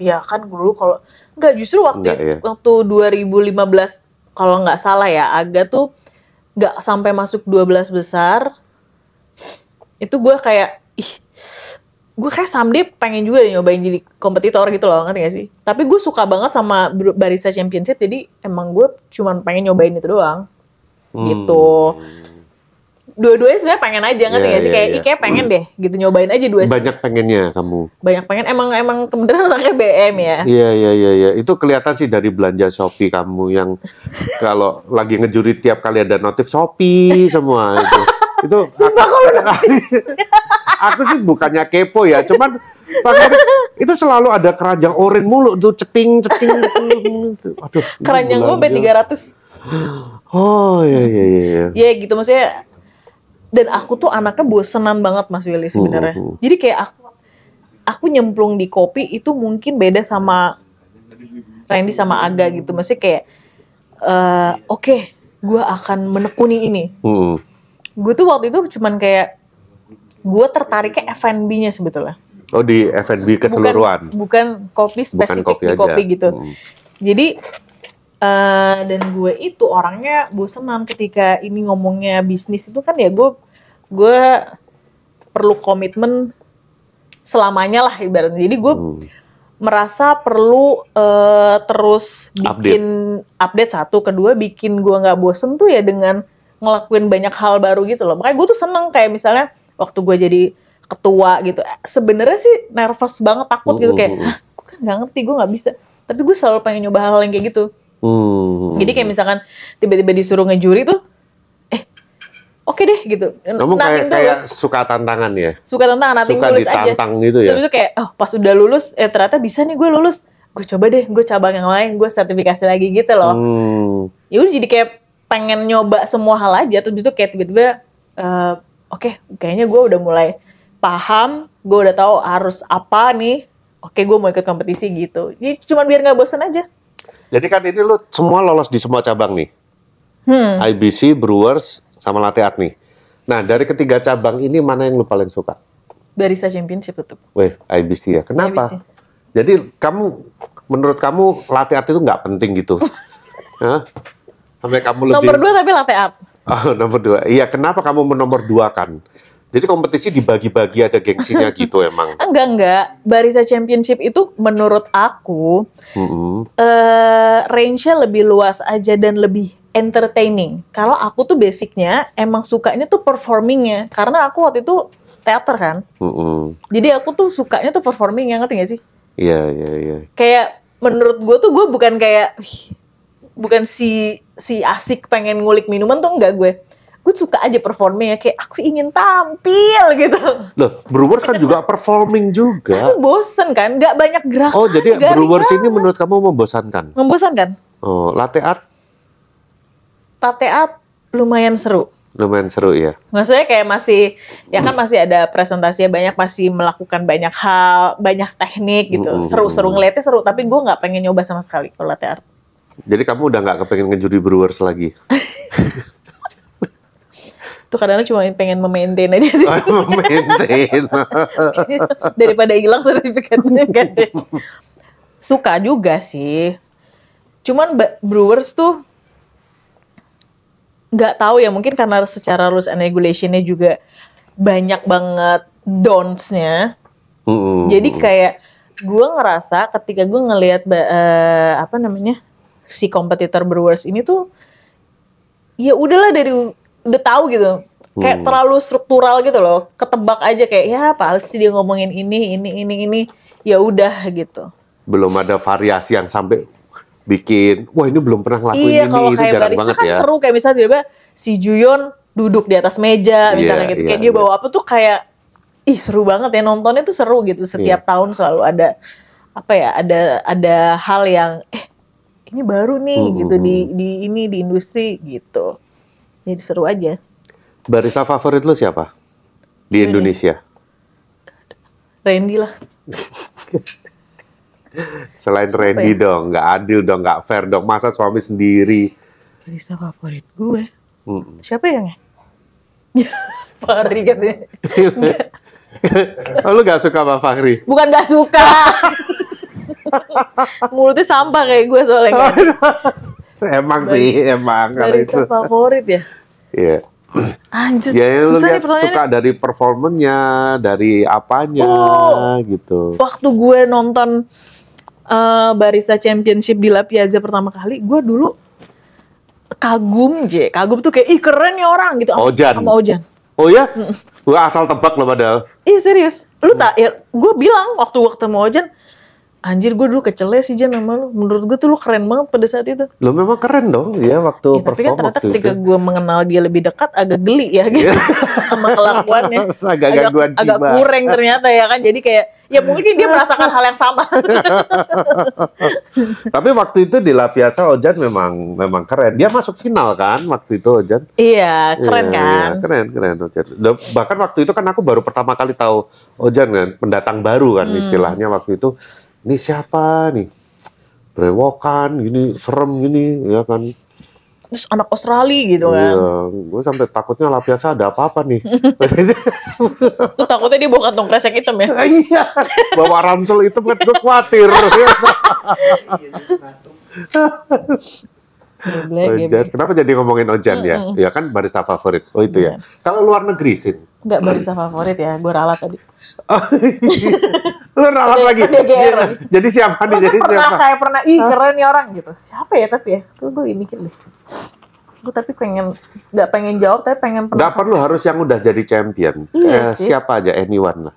ya kan dulu kalau nggak justru waktu Nggak, ya. waktu 2015 kalau nggak salah ya Aga tuh nggak sampai masuk 12 besar itu gue kayak ih gue kayak someday pengen juga deh nyobain jadi kompetitor gitu loh ngerti gak sih tapi gue suka banget sama Bar- barista championship jadi emang gue cuman pengen nyobain itu doang Hmm. gitu dua-duanya sebenarnya pengen aja ngerti Iya, gak sih iya, kayak kayak pengen deh gitu nyobain aja dua Banyak pengennya kamu. banyak pengen emang emang kebetulan anaknya BM ya Iya iya iya iya. Itu kelihatan sih dari belanja Shopee kamu yang <laughs> kalau lagi ngejuri tiap kali ada notif Shopee semua itu. <laughs> Itu Sumpah aku, kalau <laughs> aku sih bukannya kepo ya, cuman Pak itu selalu ada keranjang oren mulu tuh ceting ceting. ceting. Aduh. keranjang gue belanja. B300 Oh iya iya iya. ya gitu maksudnya dan aku tuh anaknya bosenan banget Mas Willy sebenarnya Hmm. jadi kayak aku aku nyemplung di kopi itu mungkin beda sama Randy sama Aga gitu maksudnya kayak eh oke gue akan menekuni ini Hmm. Gue tuh waktu itu cuman kayak gue tertariknya F&B-nya sebetulnya Oh di F&B keseluruhan. bukan, bukan kopi Bukan spesifik kopi di aja. kopi gitu Hmm. jadi eh dan gue itu orangnya bosenan ketika ini ngomongnya bisnis itu kan ya gue gue perlu komitmen selamanya lah ibaratnya. Jadi gue Hmm. merasa perlu eh, terus bikin update. satu, kedua bikin gue nggak bosen tuh ya dengan ngelakuin banyak hal baru gitu loh. Makanya gue tuh seneng kayak misalnya waktu gue jadi ketua gitu. Sebenarnya sih nervous banget takut gitu kayak. Hah, gue kan nggak ngerti, gue nggak bisa. Tapi gue selalu pengen nyoba hal yang kayak gitu. Hmm. Jadi kayak misalkan tiba-tiba disuruh ngejuri tuh, eh oke deh gitu. Kamu kayak, Nothing kayak tulus. suka tantangan ya? suka tentang nothing Suka tulus aja. ditantang gitu ya? Terus kayak oh pas udah lulus eh ternyata bisa nih gue lulus. Gue coba deh, gue cabang yang lain, gue sertifikasi lagi gitu loh. Hmm. Ya udah jadi kayak pengen nyoba semua hal aja terus itu kayak tiba-tiba eh, oke kayaknya gue udah mulai paham, gue udah tahu harus apa nih. Oke, gue mau ikut kompetisi gitu. Jadi cuma biar nggak bosen aja. Jadi kan ini lu semua lolos di semua cabang nih. Hmm. IBC, Brewers, sama Latte Art nih. Nah, dari ketiga cabang ini mana yang lu paling suka? Barista Championship tetap. Weh, IBC ya. Kenapa? IBC. Jadi kamu, menurut kamu latte art itu nggak penting gitu? <laughs> Hah? Sampai kamu lebih... Nomor dua tapi latte art. Oh, <laughs> nomor dua. Iya, kenapa kamu menomor dua kan? Jadi kompetisi dibagi-bagi ada gengsinya <laughs> gitu emang. Enggak enggak. Barista Championship itu menurut aku Mm-mm. eh range-nya lebih luas aja dan lebih entertaining. Kalau aku tuh basicnya emang sukanya tuh performingnya. Karena aku waktu itu teater kan. Mm-mm. Jadi aku tuh sukanya tuh performing ngerti gak sih? Iya, iya, iya. Kayak menurut gue tuh gue bukan kayak "Wih, bukan si si asik pengen ngulik minuman tuh enggak gue. Gue suka aja performingnya kayak aku ingin tampil gitu. Loh, Brewers kan juga performing juga. Aku bosen kan, nggak banyak gerak. Oh, jadi Brewers ini menurut kamu membosankan? membosankan. Oh, latte art Latte art lumayan seru. lumayan seru ya. Maksudnya kayak masih ya kan masih ada presentasinya banyak masih melakukan banyak hal, banyak teknik gitu. Seru-seru ngeliatnya seru, tapi gue nggak pengen nyoba sama sekali kalau latte art. Jadi kamu udah nggak kepengen ngejuri Brewers lagi? <laughs> Tuh kadang-kadang cuma pengen memaintain aja sih. <laughs> Maintain. <laughs> Daripada hilang sertifikatnya kan. Suka juga sih. Cuman Brewers tuh nggak tahu ya mungkin karena secara rules and regulationnya juga banyak banget don'ts-nya. Mm-mm. Jadi kayak gue ngerasa ketika gue ngelihat eh, apa namanya si kompetitor Brewers ini tuh ya udahlah dari udah tahu gitu kayak Hmm. terlalu struktural gitu loh ketebak aja kayak ya pasti dia ngomongin ini ini ini ini ya udah gitu Belum ada variasi yang sampai bikin, wah ini belum pernah ngelakuin iya ini, kalau itu kayak jarang barista banget kan ya. seru kayak misalnya tiba-tiba si Juyon duduk di atas meja misalnya Iya, gitu iya, kayak dia iya. bawa apa tuh kayak ih seru banget ya nontonnya tuh seru gitu setiap Iya. tahun selalu ada apa ya ada ada hal yang eh ini baru nih Hmm, gitu hmm, di di ini di industri gitu jadi seru aja Barista favorit lu siapa? Di. Indonesia? Randy lah <laughs> Selain Siapa Randy ya? dong, nggak adil dong, nggak fair dong. Masa suami sendiri? barista favorit gue Mm. siapa yang ya <laughs> Fahri katanya <laughs> oh, lu nggak suka sama Fahri? bukan gak suka <laughs> mulutnya sampah kayak gue soalnya kan. <laughs> emang sih, emang. Karena itu. favorit ya Iya. Anjir, Ya, susah nih pertanyaannya. suka dari performanya, dari apanya, Oh. gitu. Waktu gue nonton eh, Barista Championship di La Piazza pertama kali, gue dulu kagum je. Kagum tuh kayak, ih keren nih orang gitu. Sama- Ojan. Sama Ojan. Oh ya? Gua asal tebak loh padahal. Iya serius. Lu tak, ya, gue bilang waktu gue ketemu Ojan, anjir gue dulu kecele sih Jan sama lu. Menurut gue tuh lu keren banget pada saat itu. Lo memang keren dong ya waktu Ya, tapi kan perform ternyata ketika gue mengenal dia lebih dekat agak geli ya gitu <laughs> sama kelakuannya. <laughs> Agak gangguan agak jiwa. kurang ternyata ya kan. Jadi kayak ya mungkin dia merasakan hal yang sama. <laughs> Tapi waktu itu di La Piazza Ojan memang memang keren. Dia masuk final kan waktu itu Ojan. iya, keren Iya, kan? iya, keren, keren Ojan. Bahkan waktu itu kan aku baru pertama kali tahu Ojan kan, pendatang baru kan Hmm. istilahnya waktu itu. Ini siapa nih? Brewokan, gini serem gini, ya kan? Terus anak Australia gitu kan. Iya, gue sampai takutnya La Piazza ada apa-apa nih. <laughs> Lu takutnya dia bawa kantong kresek hitam ya? <laughs> Iya, bawa ransel itu kan gue khawatir. <laughs> Geblek, Ojan, kenapa jadi ngomongin Ojan ya? Ya kan barista favorit. Oh itu ya. Kalau luar negeri sih. Enggak barista favorit ya, gue ralat tadi. Lu ralat Dia- lagi. dia GR lagi. Jadi siapa nih? Jadi pernah siapa? kayak pernah, ih keren nih orang gitu. Siapa ya tapi ya? Tuh gue mikir deh. Gue tapi pengen, nggak pengen jawab tapi pengen Nggak penasaran. perlu harus yang udah jadi champion. Iya Eh, sih. Siapa aja, anyone lah.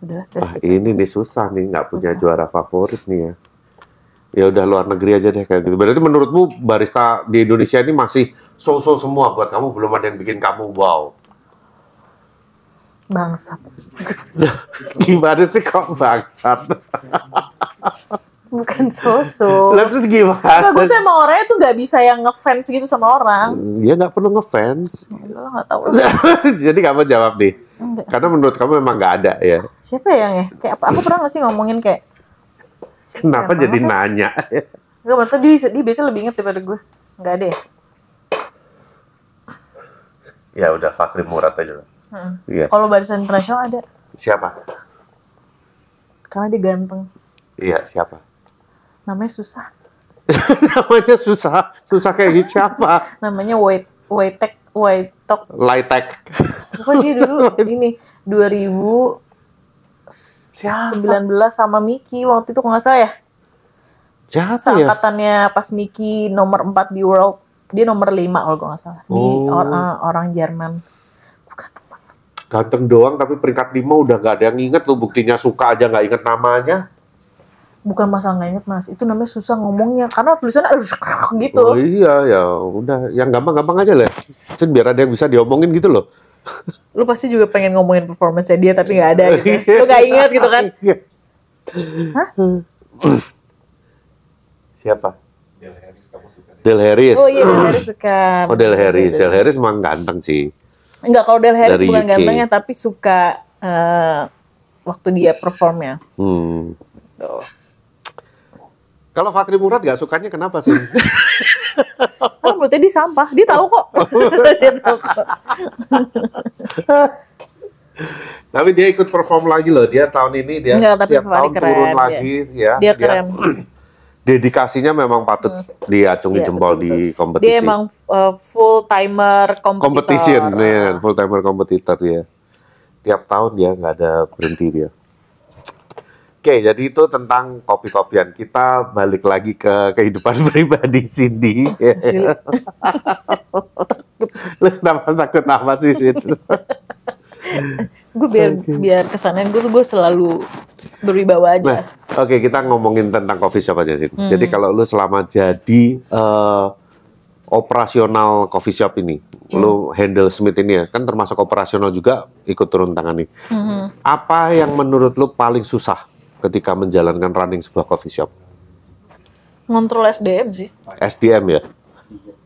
Udah, Wah ini nih susah nih, nggak punya Susah. juara favorit nih ya. Ya udah luar negeri aja deh kayak gitu. Berarti menurutmu barista di Indonesia ini masih so-so semua buat kamu belum ada yang bikin kamu wow. Bangsat. <laughs> Gimana sih kok bangsat? <laughs> Bukan sosok. Lah terus Enggak, gimana? gue tuh emang orangnya tuh gak bisa yang ngefans gitu sama orang. Ya nggak perlu ngefans. Gue gak tau. Jadi kamu jawab nih. Enggak. Karena menurut kamu memang nggak ada ya. Siapa ya yang ya? Kayak apa? Aku pernah gak sih ngomongin kayak Kenapa jadi mana? nanya? Enggak, betul dia, dia biasanya lebih inget daripada gue. Enggak ada ya? Ya udah Fakri Murad aja. lah. Heeh. Iya. Kalau barisan internasional ada. Siapa? Karena dia ganteng. Iya siapa? Namanya susah. <laughs> Namanya susah, susah kayak gitu siapa? <laughs> Namanya Wait Waitek Waitok. Lightek. Kok dia dulu <laughs> ini 2019 sama Miki waktu itu kalau nggak salah ya. Siapa ya? Seangkatannya pas Miki nomor 4 di World. Dia nomor 5 kalau gue nggak salah. Di Oh. or- eh, orang Jerman. Bukan tempat. Ganteng doang tapi peringkat lima udah nggak ada yang inget lu buktinya suka aja nggak inget namanya. Bukan masalah nggak inget mas. Itu namanya susah ngomongnya. Karena tulisannya <laughs> gitu. Oh iya ya udah yang gampang-gampang aja lah. Cun biar ada yang bisa diomongin gitu loh. <laughs> Lu pasti juga pengen ngomongin performance dia tapi nggak ada gitu. <laughs> Lu nggak inget gitu kan. Iya. Hah? <clears throat> Siapa? Del Harris. Oh iya, Del Harris <clears throat> suka. Oh, Del Harris. Del Harris emang ganteng sih. Enggak, kalau Del Harris Dari bukan UK. gantengnya, tapi suka eh, waktu dia performnya. Hmm. Tuh. Kalau Fakri Murad gak sukanya kenapa sih? <laughs> Kan menurutnya dia sampah, dia tahu kok. <laughs> dia tahu kok. Tapi dia ikut perform lagi loh. Dia tahun ini dia Enggak, tapi tiap Fakri tahun keren, turun dia. lagi ya. Dia keren. <clears throat> dedikasinya memang patut diacungi Iya, jempol betul, di betul. kompetisi. Dia emang full timer kompetitor. competition, ya, full timer kompetitor ya. tiap tahun dia nggak ada berhenti dia. Oke, jadi itu tentang kopi-kopian. Kita balik lagi ke kehidupan <laughs> pribadi Cindy. <laughs> Lu kenapa takut apa sih, Cindy? <laughs> gue biar biar kesannya gue tuh gue selalu berwibawa aja. Nah, oke kita ngomongin tentang coffee shop aja sih. Hmm. Jadi kalau lu selama jadi eh, operasional coffee shop ini, Hmm. lu handle Smith ini ya, kan termasuk operasional juga ikut turun tangan nih. Mhm. Apa yang menurut lu paling susah ketika menjalankan running sebuah coffee shop? Ngontrol SDM sih. SDM ya.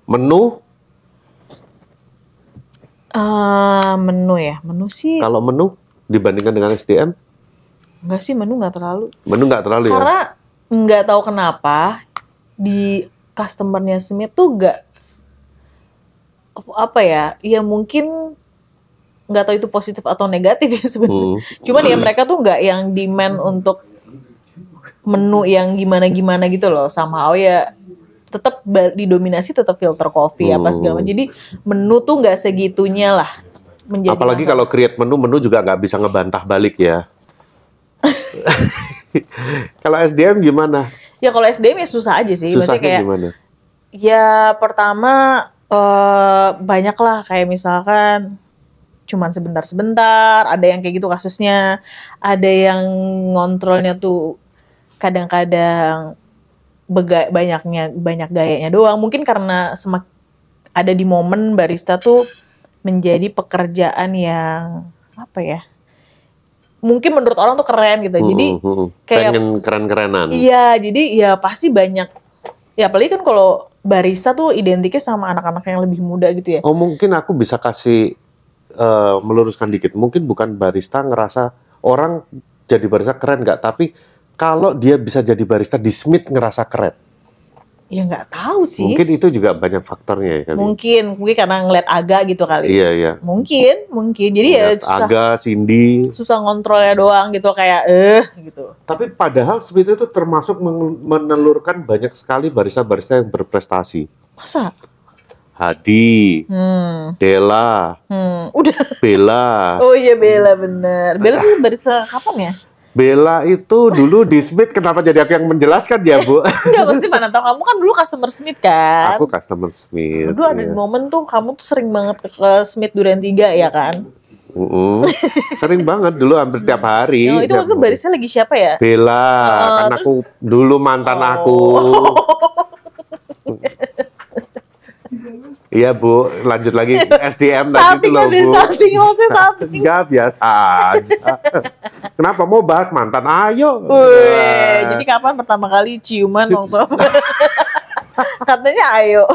Menu, Eh, menu ya, menu sih kalau menu dibandingkan dengan SDM, enggak sih menu nggak terlalu. menu nggak terlalu ya. Karena nggak tahu kenapa di customernya Smith tuh nggak apa ya, ya mungkin nggak tahu itu positif atau negatif ya sebenarnya. Hmm. Cuman ya mereka tuh nggak yang demand untuk menu yang gimana-gimana gitu loh. Somehow ya tetap didominasi tetap filter coffee apa segala macam. Jadi menu tuh nggak segitunya lah menjadi Apalagi masalah. kalau create menu, menu juga nggak bisa ngebantah balik ya. <laughs> kalau SDM gimana? ya kalau SDM ya susah aja sih. Maksudnya Susahnya kayak gimana? Ya pertama eh banyak lah kayak misalkan cuman sebentar-sebentar, ada yang kayak gitu kasusnya, ada yang ngontrolnya tuh kadang-kadang bega- banyaknya banyak gayanya doang. Mungkin karena semak ada di momen barista tuh menjadi pekerjaan yang apa ya? Mungkin menurut orang tuh keren gitu. Jadi Hmm, hmm, hmm. kayak- pengen keren-kerenan. Iya, jadi ya pasti banyak. Ya apalagi kan kalau barista tuh identiknya sama anak-anak yang lebih muda gitu ya. Oh mungkin aku bisa kasih eh, meluruskan dikit. Mungkin bukan barista ngerasa orang jadi barista keren nggak, tapi kalau dia bisa jadi barista di Smith ngerasa keren. Ya nggak tahu sih. Mungkin itu juga banyak faktornya ya kali. Mungkin, mungkin karena ngeliat Aga gitu kali. Iya iya. Mungkin, mungkin. Jadi ya Lihat susah, Aga, Cindy. susah ngontrolnya doang gitu kayak eh gitu. Tapi padahal Smith itu termasuk menelurkan banyak sekali barista-barista yang berprestasi. Masa? Hadi, Hmm, Della, hmm, udah. Bella. Oh iya Bella bener. Bella tuh barista kapan ya? Bella itu dulu di Smith kenapa jadi aku yang menjelaskan ya Bu? <laughs> Enggak pasti mana tahu kamu kan dulu customer Smith kan. aku customer Smith. Dulu ada iya. momen tuh kamu tuh sering banget ke, ke Smith Duren 3 ya kan? Mm-mm. Sering banget dulu hampir tiap hari. Oh, itu waktu itu barista lagi siapa ya? Bella, Oh, kan aku dulu mantan Oh. aku. <laughs> Iya Bu, lanjut lagi <laughs> SDM tadi itu loh Bu. salting, maksudnya salting. Enggak biasa aja. Kenapa mau bahas mantan? Ayo. Wih, jadi kapan pertama kali ciuman waktu <laughs> Katanya ayo.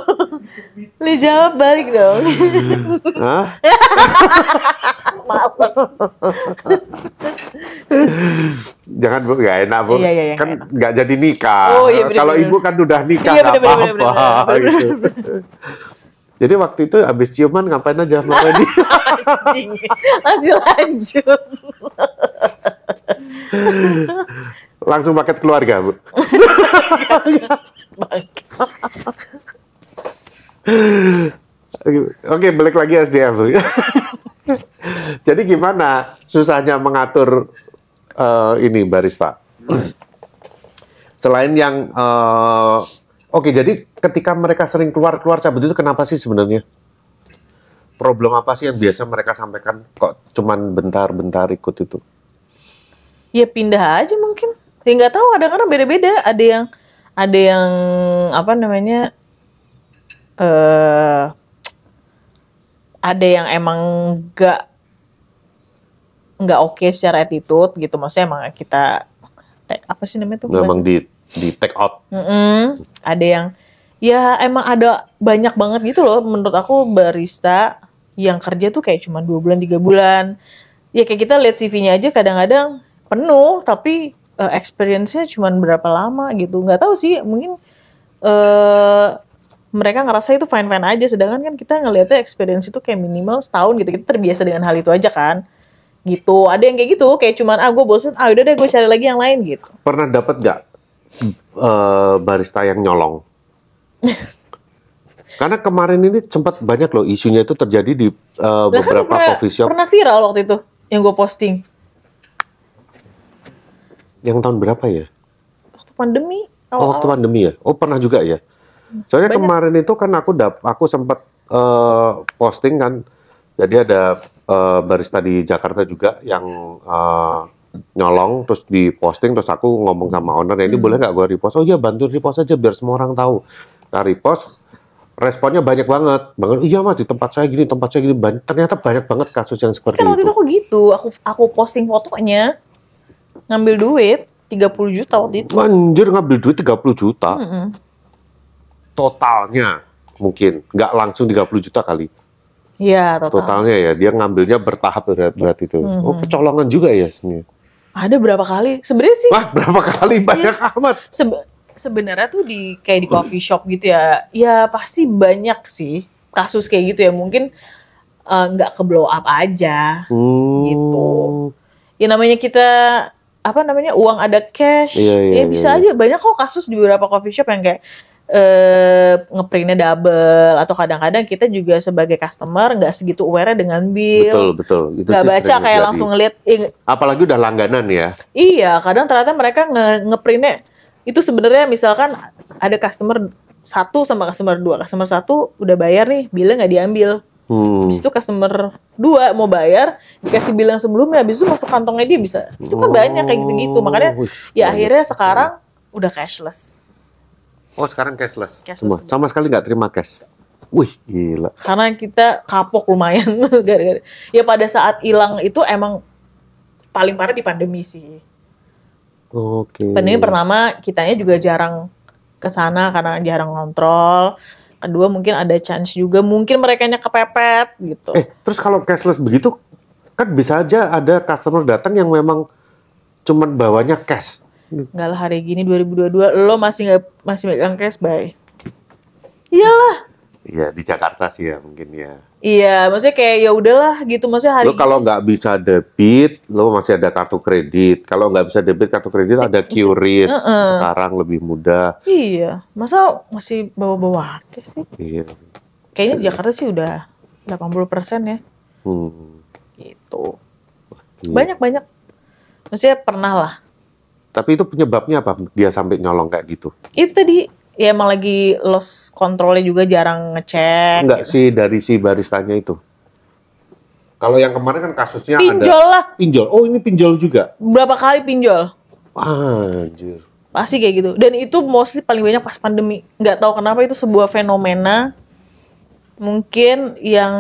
Lu jawab balik dong. Hah? <laughs> Males. Jangan Bu, nggak enak Bu. Iya, iya, iya, kan nggak nggak jadi nikah. Oh, iya, Kalau. Ibu kan udah nikah Iya, nggak apa-apa. gitu. Jadi waktu itu habis ciuman ngapain aja Mbak Wendy? <laughs> Masih lanjut. Langsung paket keluarga, Bu. <laughs> Oke, balik lagi SDM. Bu. <laughs> Jadi gimana susahnya mengatur eh, ini barista? <clears throat> Selain yang eh, oke, jadi ketika mereka sering keluar-keluar cabut itu kenapa sih sebenarnya? Problem apa sih yang biasa mereka sampaikan kok cuman bentar-bentar ikut itu? Ya pindah aja mungkin. Ya nggak tahu kadang-kadang beda-beda. Ada yang ada yang apa namanya eh ada yang emang nggak nggak oke secara attitude gitu. Maksudnya emang kita apa sih namanya tuh? Memang di di take out. Mm-mm. Ada yang ya emang ada banyak banget gitu loh menurut aku barista yang kerja tuh kayak cuma dua bulan tiga bulan. Ya kayak kita lihat CV-nya aja kadang-kadang penuh tapi eh, experience-nya cuma berapa lama gitu. Nggak tahu sih mungkin eh mereka ngerasa itu fine fine aja. Sedangkan kan kita ngelihatnya experience itu kayak minimal setahun gitu. Kita terbiasa dengan hal itu aja kan. Gitu. Ada yang kayak gitu kayak cuman ah gue bosen. Ah udah deh gue cari lagi yang lain gitu. Pernah dapat nggak eh, barista yang nyolong? <laughs> Karena kemarin ini sempat banyak loh isunya itu terjadi di kan beberapa pernah, coffee shop. pernah viral waktu itu. yang gue posting Yang tahun berapa ya? waktu pandemi Oh, waktu pandemi ya? Oh, pernah juga ya? Soalnya Banyak. kemarin itu kan aku dap aku sempat eh, posting kan. Jadi ada eh, barista di Jakarta juga yang eh, nyolong terus di posting terus aku ngomong sama owner ini Hmm. boleh nggak gue repost? Oh iya bantu repost aja biar semua orang tahu. Nah repost responnya banyak banget. Banget, iya mas di tempat saya gini, tempat saya gini. Banyak, ternyata banyak banget kasus yang seperti kan waktu itu itu. aku gitu aku aku posting fotonya ngambil duit 30 juta waktu itu Anjir ngambil duit 30 juta. Mm-mm. Totalnya mungkin. Nggak langsung 30 juta kali. Iya total. totalnya ya dia ngambilnya bertahap berat, berat itu Mhm. oh kecolongan juga ya sini Ada berapa kali? Sebenarnya sih wah berapa kali banyak amat sebe- sebenarnya tuh di kayak di coffee shop gitu ya. Ya pasti banyak sih kasus kayak gitu ya. Mungkin eh, nggak ke blow up aja. Hmm. Gitu. Ya namanya kita apa namanya uang ada cash. Iya, iya, ya bisa iya, aja banyak kok kasus di beberapa coffee shop yang kayak eh ngeprintnya double atau kadang-kadang kita juga sebagai customer nggak segitu aware dengan betul bill betul itu nggak sih baca kayak terjadi. langsung ngeliat "Ih, apalagi udah langganan ya Iya, kadang ternyata mereka nge ngeprintnya itu sebenarnya misalkan ada customer satu sama customer dua, customer satu udah bayar nih, bilnya nggak diambil. hmm. Habis itu customer dua mau bayar, dikasih bill yang sebelumnya, habis itu masuk kantongnya dia bisa. Itu kan banyak kayak gitu-gitu, makanya Oh, ya akhirnya sekarang udah cashless. Oh sekarang cashless, Cashless semua sama sekali nggak terima cash wih gila Karena kita kapok lumayan. <laughs> Gara-gara- ya pada saat hilang itu emang paling parah di pandemi sih. oke Pandemi pertama kitanya juga jarang ke sana karena jarang kontrol. Kedua mungkin ada chance juga mungkin mereka kepepet gitu. eh terus kalau cashless begitu kan bisa aja ada customer datang yang memang cuman bawanya cash Enggak lah hari gini 2022 lo masih nggak masih megang cash bye. Iyalah. Iya di Jakarta sih ya mungkin ya Iya, maksudnya kayak ya udahlah gitu maksudnya hari Lo kalau nggak bisa debit, lo masih ada kartu kredit. Kalau nggak bisa debit kartu kredit ada QRIS. Heeh. Sekarang lebih mudah. Iya, masa masih bawa-bawa cash sih? Iya. Kayaknya Jakarta sih udah 80% ya Hmm. gitu. Iya. Banyak-banyak. Maksudnya pernah lah. Tapi itu penyebabnya apa? Dia sampai nyolong kayak gitu? itu tadi ya emang lagi lost controlnya juga jarang ngecek Enggak sih dari si baristanya itu. Kalau yang kemarin kan kasusnya pinjol ada lah pinjol. Oh ini pinjol juga. berapa kali pinjol Anjir. pasti kayak gitu dan itu mostly paling banyak pas pandemi nggak tahu kenapa itu sebuah fenomena mungkin yang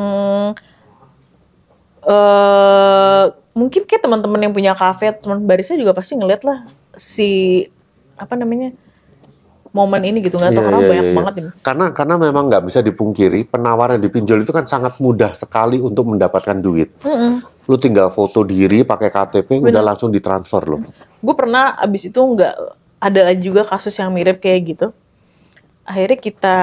eh mungkin kayak teman-teman yang punya kafe teman barista juga pasti ngeliat lah si apa namanya momen ini gitu nggak tahu Iya, kenapa iya, banyak iya. banget ini Karena karena memang nggak bisa dipungkiri penawaran di pinjol itu kan sangat mudah sekali untuk mendapatkan duit. Mm-mm. Lu tinggal foto diri pakai KTP udah langsung ditransfer lo. gue pernah abis itu nggak ada juga kasus yang mirip kayak gitu akhirnya kita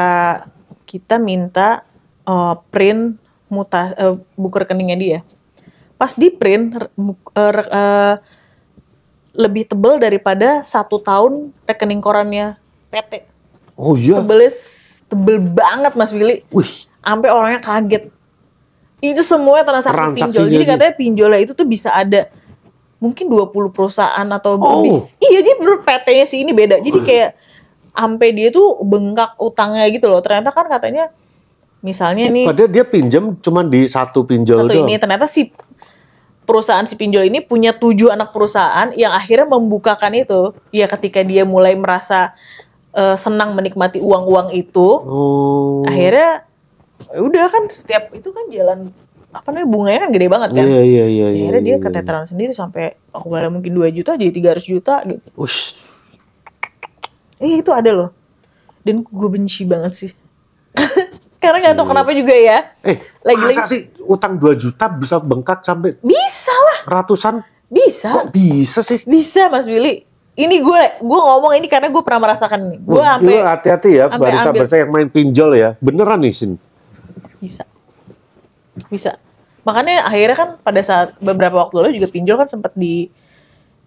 kita minta eh, print muta eh, buku rekeningnya dia pas di print re- eh, lebih tebel daripada satu tahun rekening korannya PT Oh iya. tebelnya s- tebel banget mas Willy Wih, sampai orangnya kaget. Itu semua transaksi Transaksinya pinjol. Jadi aja. katanya pinjolnya itu tuh bisa ada mungkin 20 perusahaan atau Oh. lebih. Iya, jadi menurut PT-nya sih ini beda. Jadi kayak sampai dia tuh bengkak utangnya gitu loh. Ternyata kan katanya misalnya nih padahal dia pinjam cuma di satu pinjol satu doang. ini ternyata si perusahaan si pinjol ini punya tujuh anak perusahaan yang akhirnya membukakan itu. Ya ketika dia mulai merasa eh, senang menikmati uang-uang itu, Oh. akhirnya ya udah kan setiap itu kan jalan apa namanya bunganya kan gede banget kan Iya iya iya. iya, akhirnya dia iya. keteteran sendiri sampai awalnya mungkin 2 juta jadi 300 juta gitu Ush. eh itu ada loh dan gue benci banget sih <laughs> karena nggak tahu kenapa juga ya Eh, Lagi-lagi- masa sih utang 2 juta bisa bengkak sampai bisa lah ratusan? bisa Kok bisa sih? bisa Mas Willy ini gue gue ngomong ini karena gue pernah merasakan ini gue sampai lu hati-hati ya, sampai barista-barista yang main pinjol ya. Beneran nih, Sin. bisa bisa makanya akhirnya kan pada saat beberapa waktu lalu juga pinjol kan sempat di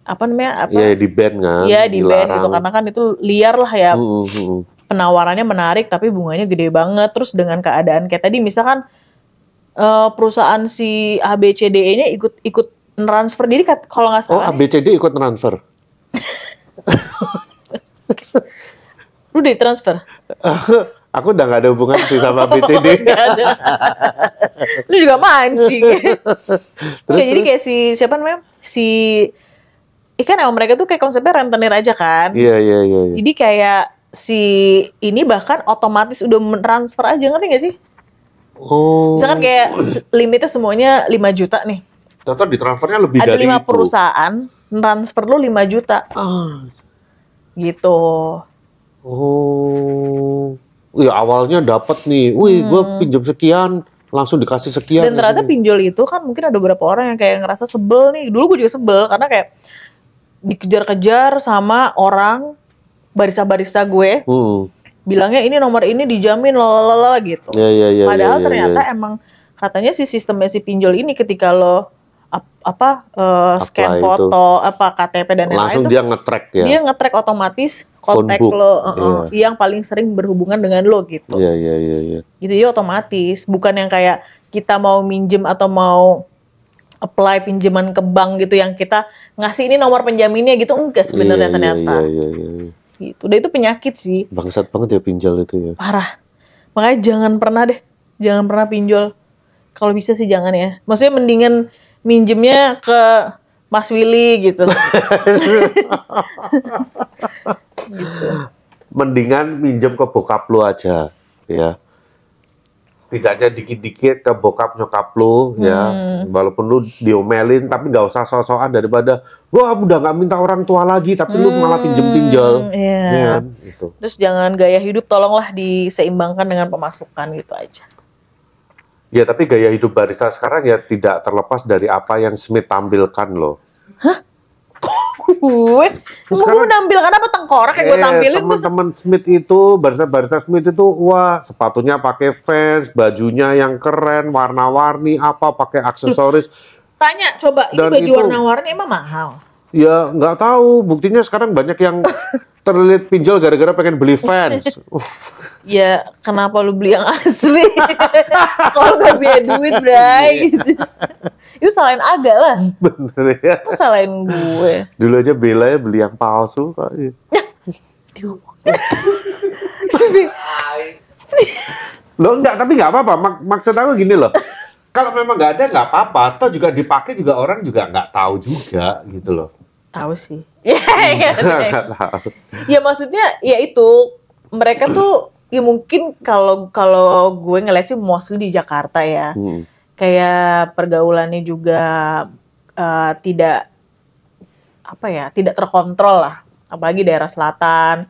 apa namanya apa Iya, di band kan. Iya di band gitu karena kan itu liar lah ya Mm, mm, mm. Penawarannya menarik tapi bunganya gede banget terus dengan keadaan kayak tadi misalkan eh, perusahaan si ABCDE nya ikut ikut transfer diri kalau nggak Oh, salah. nih, ABCD ikut transfer. <laughs> lu di transfer. <laughs> Aku udah nggak ada hubungan sih sama <laughs> ABCD. Ada. lu juga mancing. Oke, jadi kayak si siapa namanya? Si ikan emang mereka tuh kayak konsepnya rentenir aja kan. Iya, iya, iya. iya. Jadi kayak si ini bahkan otomatis udah transfer aja ngerti gak sih? Oh. Misalkan kayak <clears throat> limitnya semuanya 5 juta nih. Tahu di transfernya lebih Ada dari lima itu. perusahaan transfer lu 5 juta Ah. gitu. Oh. Wih, awalnya dapat nih. Wih, gue pinjam sekian, langsung dikasih sekian. Hmm. Dan ternyata pinjol itu kan mungkin ada beberapa orang yang kayak ngerasa sebel nih. Dulu gue juga sebel karena kayak dikejar-kejar sama orang barista-barista gue Hmm. bilangnya ini nomor ini dijamin lalala gitu. Ya, ya, ya. Padahal ya, ya, ternyata ya. emang katanya si sistemnya si pinjol ini ketika lo ap- apa eh, scan Apply foto apa KTP dan lain-lain langsung tuh dia nge-track ya. dia nge-track otomatis kontak Phone book. lo uh-uh, yang paling sering berhubungan dengan lo gitu. Iya, iya, iya, iya. Gitu ya otomatis, bukan yang kayak kita mau minjem atau mau apply pinjaman ke bank gitu yang kita ngasih ini nomor penjaminnya gitu enggak sebenarnya Iya, ternyata. Iya, iya, iya, iya. Gitu. Dan itu penyakit sih, Bangsat banget ya pinjol itu ya. parah. Makanya jangan pernah deh, jangan pernah pinjol. Kalau bisa sih jangan ya. Maksudnya mendingan minjemnya ke Mas Willy gitu. <laughs> Mendingan minjem ke bokap lu aja, ya. Setidaknya dikit-dikit ke bokap nyokap lu, ya. Hmm. Walaupun lu diomelin, tapi nggak usah so-soan daripada, wah udah nggak minta orang tua lagi, tapi lu malah. Hmm, Iya. Iya kan? Gitu. Terus jangan gaya hidup tolonglah diseimbangkan dengan pemasukan gitu aja. Ya, tapi gaya hidup barista sekarang ya tidak terlepas dari apa yang Smith tampilkan loh. Gue, emang gue menampilkan apa tengkorak yang gue Eh, tampilin tuh? teman-teman Smith itu barista-barista Smith itu wah sepatunya pakai Vans, bajunya yang keren, warna-warni apa pakai aksesoris. Tanya coba, ini Dan baju warna-warni emang mahal? ya nggak tahu, buktinya sekarang banyak yang <laughs> terlilit pinjol gara-gara pengen beli Vans. Uh, <laughs> Ya kenapa lu beli yang asli? <laughs> Kalau gak punya duit, Bray. gitu. Itu salahin agak lah. bener ya. Kok salahin gue? Dulu aja Bella ya beli yang palsu kok. Sebi- Loh enggak, tapi nggak apa-apa. Mak- maksud aku gini loh. Kalau memang nggak ada nggak apa-apa. Atau juga dipakai juga orang juga nggak tahu juga gitu loh. Tahu sih. Ya, ya, ya. Nggak tahu. ya maksudnya ya itu mereka tuh ya mungkin kalau kalau gue ngeliat sih mostly di Jakarta ya. Hmm. kayak pergaulannya juga eh, tidak apa ya tidak terkontrol lah apalagi daerah selatan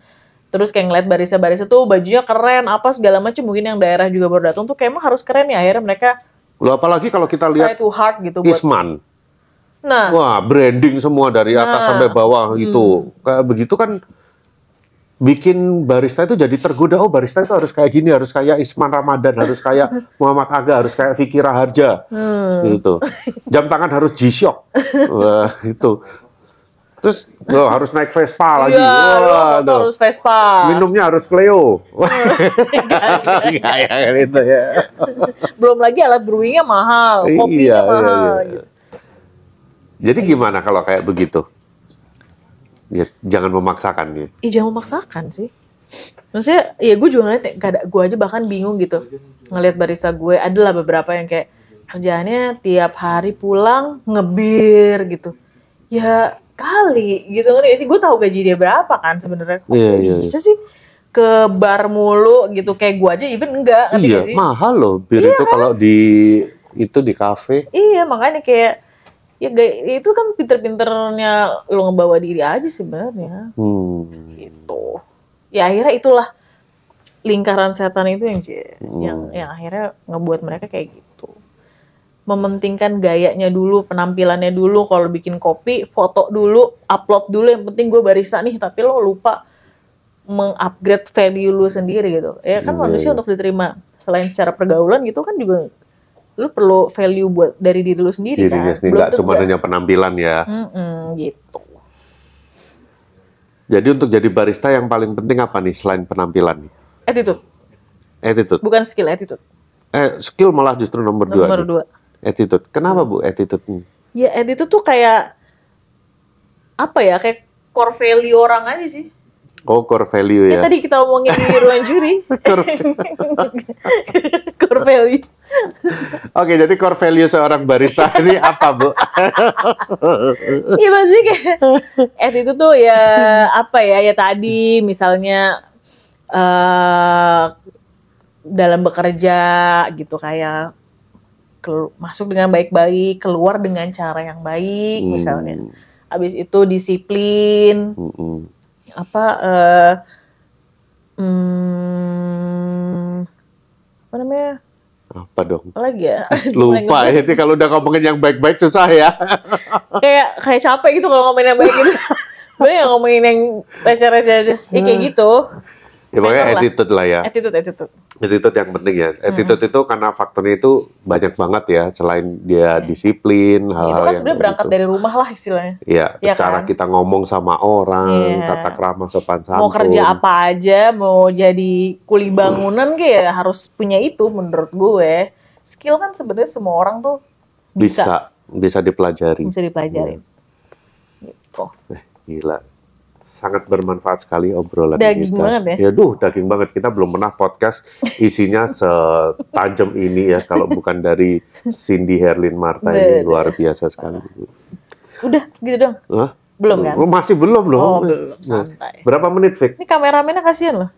terus kayak ngeliat barista-barista tuh bajunya keren apa segala macam mungkin yang daerah juga baru datang tuh kayak emang harus keren ya akhirnya mereka Loh apalagi kalau kita lihat to hard gitu buat Isman. nah Wah, branding semua dari atas Nah. sampai bawah gitu. Kayak begitu kan bikin barista itu jadi tergoda. Oh, barista itu harus kayak gini, harus kayak Isman Ramadan, harus kayak <laughs> Muhammad Aga, harus kayak Vicky Raharja. Gitu. Jam tangan harus G-Shock. <laughs> Wah, itu. Terus oh, harus naik Vespa lagi. iya Wah, lo harus Vespa Minumnya harus Cleo. <laughs> Enggak ya gitu ya. belum lagi alat brewingnya mahal kopinya Iya, iya, mahal iya. gitu. Jadi gimana kalau kayak begitu? Ya, jangan memaksakan ya. Ih jangan memaksakan sih. Maksudnya ya gue juga ngeliat, gak ada, gue aja bahkan bingung gitu. Ngeliat barista gue, adalah beberapa yang kayak kerjaannya tiap hari pulang ngebir gitu. Ya kali gitu gak sih? Gue tahu gaji dia berapa kan sebenarnya. Kok Iya, iya, bisa sih ke bar mulu gitu kayak gue aja even enggak ngerti Iya, sih? mahal loh bir itu kalau di itu di kafe. Iya makanya kayak ya itu kan pinter-pinternya lo ngebawa diri aja sebenarnya. Hmm. gitu ya akhirnya itulah lingkaran setan itu yang Hmm. yang yang akhirnya ngebuat mereka kayak gitu mementingkan gayanya dulu penampilannya dulu. Kalau bikin kopi foto dulu upload dulu. Yang penting gue barista nih tapi lo lupa mengupgrade value lu sendiri gitu. Ya kan Iya, manusia untuk diterima. Selain secara pergaulan gitu kan juga lu perlu value buat dari diri lu sendiri Dirinya kan. sendiri. Tentu cuma hanya penampilan ya. Mm-mm, gitu. Jadi untuk jadi barista yang paling penting apa nih selain penampilan attitude. Attitude. bukan skill attitude. Eh skill malah justru nomor, dua. nomor nih. Attitude. Kenapa bu attitude? Hmm. ya attitude tuh kayak apa ya kayak core value orang aja sih Oh, core value ya ya. tadi kita omongin di ruang juri <laughs> <laughs> core value Oke, jadi core value seorang barista <laughs> ini apa, Bu? Iya maksudnya kayak attitude tuh ya apa ya ya tadi misalnya eh dalam bekerja gitu kayak masuk dengan baik-baik keluar dengan cara yang baik misalnya. Hmm, habis itu disiplin. Hmm, hmm. apa eh hmm, apa namanya? Apa dong? apa lagi ya? <laughs> Lupa ini kalau udah ngomongin yang baik-baik susah ya. <laughs> kayak kayak capek gitu kalau ngomongin yang baik gitu. <laughs> Gue yang ngomongin yang receh-receh aja ya kayak gitu Ya pokoknya lah. attitude lah ya. attitude attitude Attitude yang penting ya. Attitude itu karena faktornya itu banyak banget ya. Selain dia disiplin, hal-hal itu kan sebenarnya berangkat gitu. dari rumah lah istilahnya Iya, Iya cara kan? kita ngomong sama orang, Iya. tata krama sopan santun. mau kerja apa aja mau jadi kuli bangunan kayak harus punya itu menurut gue skill kan sebenarnya semua orang tuh bisa bisa bisa dipelajari. bisa dipelajarin gitu Eh, gila. Sangat bermanfaat sekali obrolan Daging kita. banget ya. duh, daging banget. Kita belum pernah podcast isinya <laughs> setajam ini ya kalau bukan dari Cindy Herlin Marta ini luar biasa sekali. udah gitu dong Hah? belum kan Oh, masih belum loh. oh belum Nah, santai Berapa menit, Vic? ini kameramennya kasihan loh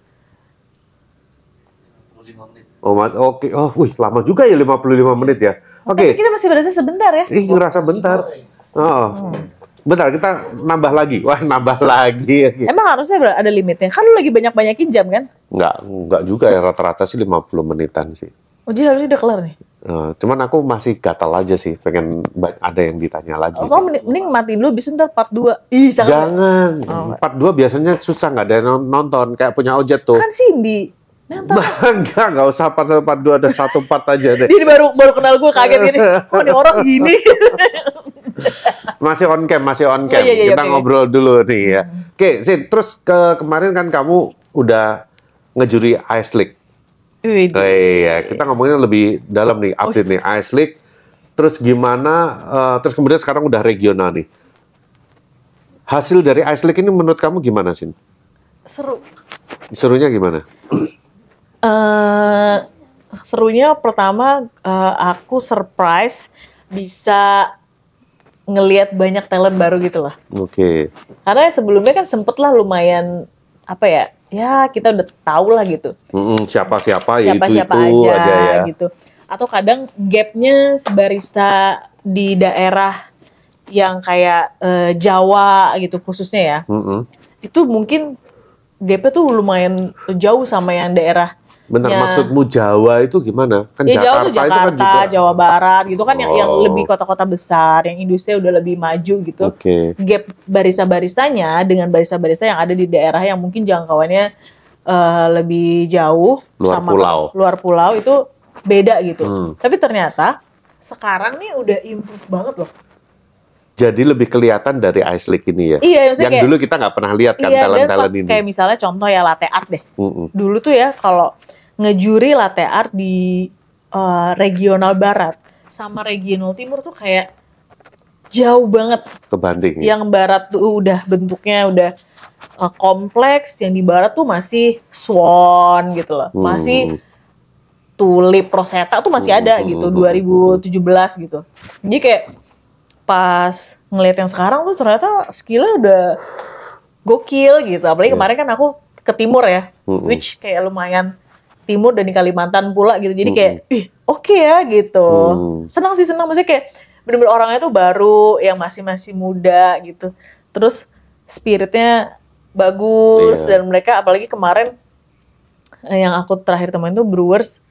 Oh, oke. Oh, wih, lama juga ya 55 menit ya. Oke. tapi kita masih berasa sebentar ya Ih, ngerasa bentar. Oh. Bentar, kita nambah lagi. Wah, <laughs> nambah lagi. emang harusnya ada limitnya kan lu lagi banyak banyakin jam kan Enggak, enggak juga ya. Rata-rata sih 50 menitan sih. oh jadi harusnya udah kelar nih Eh, cuman aku masih gatal aja sih. Pengen ada yang ditanya lagi. Oh, kamu mending, mending matiin dulu, bisa ntar part 2. Ih, sangat. Jangan. Oh. Part 2 biasanya susah. Nggak ada yang non- nonton. Kayak punya ojek tuh. Kan Cindy. Enggak, <laughs> enggak usah part, part 2. Ada satu part aja deh. Dia baru baru kenal gue kaget gini. Oh, ini <laughs> orang gini. Masih on cam, masih on cam. Oh, iya, iya, Kita oke. ngobrol dulu nih ya. Oke, Sin, terus ke kemarin kan kamu udah ngejuri Ice League. Wih, Oh, iya, kita ngomongin lebih dalam nih, update nih Ice League. Terus gimana? eh, terus kemudian sekarang udah regional nih. Hasil dari Ice League ini menurut kamu gimana sih? seru. Serunya gimana? <clears throat> eh serunya pertama eh, aku surprise bisa ngelihat banyak talent baru gitu lah. Oke. Karena sebelumnya kan sempet lah lumayan apa ya? Ya kita udah tahu lah gitu. Mm-mm, Siapa-siapa ya itu siapa-siapa itu aja, aja ya. gitu. Atau kadang gapnya barista di daerah yang kayak eh, Jawa gitu khususnya ya, Mm-mm. itu mungkin gapnya tuh lumayan jauh sama yang daerah. Bentar, Ya. maksudmu Jawa itu gimana? Kan Ya Jawa Jakarta, tuh itu kan Jakarta, juga. Jawa Barat gitu kan yang, yang Oh. lebih kota-kota besar, yang industri udah lebih maju gitu. Oke. Gap barista-baristanya dengan barista-barista yang ada di daerah yang mungkin jangkauannya eh, lebih jauh Luar sama pulau. luar pulau itu beda gitu. Hmm. Tapi ternyata sekarang nih udah improve banget loh. Jadi lebih kelihatan dari Ice League ini ya. Iya, Yang kayak- dulu kita nggak pernah lihat kan iya, talent-talent ini. kayak misalnya contoh ya latte art deh. Mm-mm. Dulu tuh ya kalau ngejuri latte art di eh, regional barat sama regional timur tuh kayak jauh banget. Kebanting. ya. Yang barat tuh udah bentuknya udah eh, kompleks, yang di barat tuh masih swan gitu loh. Hmm. Masih tulip rosetta tuh masih ada Hmm, gitu hmm, 2017 gitu. Jadi kayak pas ngeliat yang sekarang tuh ternyata skillnya udah gokil gitu. Apalagi Iya. kemarin kan aku ke timur ya, Hmm. which kayak lumayan timur dan di Kalimantan pula gitu. Jadi kayak ih oke ya gitu. Hmm. Senang sih senang maksudnya kayak bener-bener orangnya tuh baru yang masih masih muda gitu. Terus spiritnya bagus Iya. dan mereka apalagi kemarin eh, yang aku terakhir temuin tuh Brewers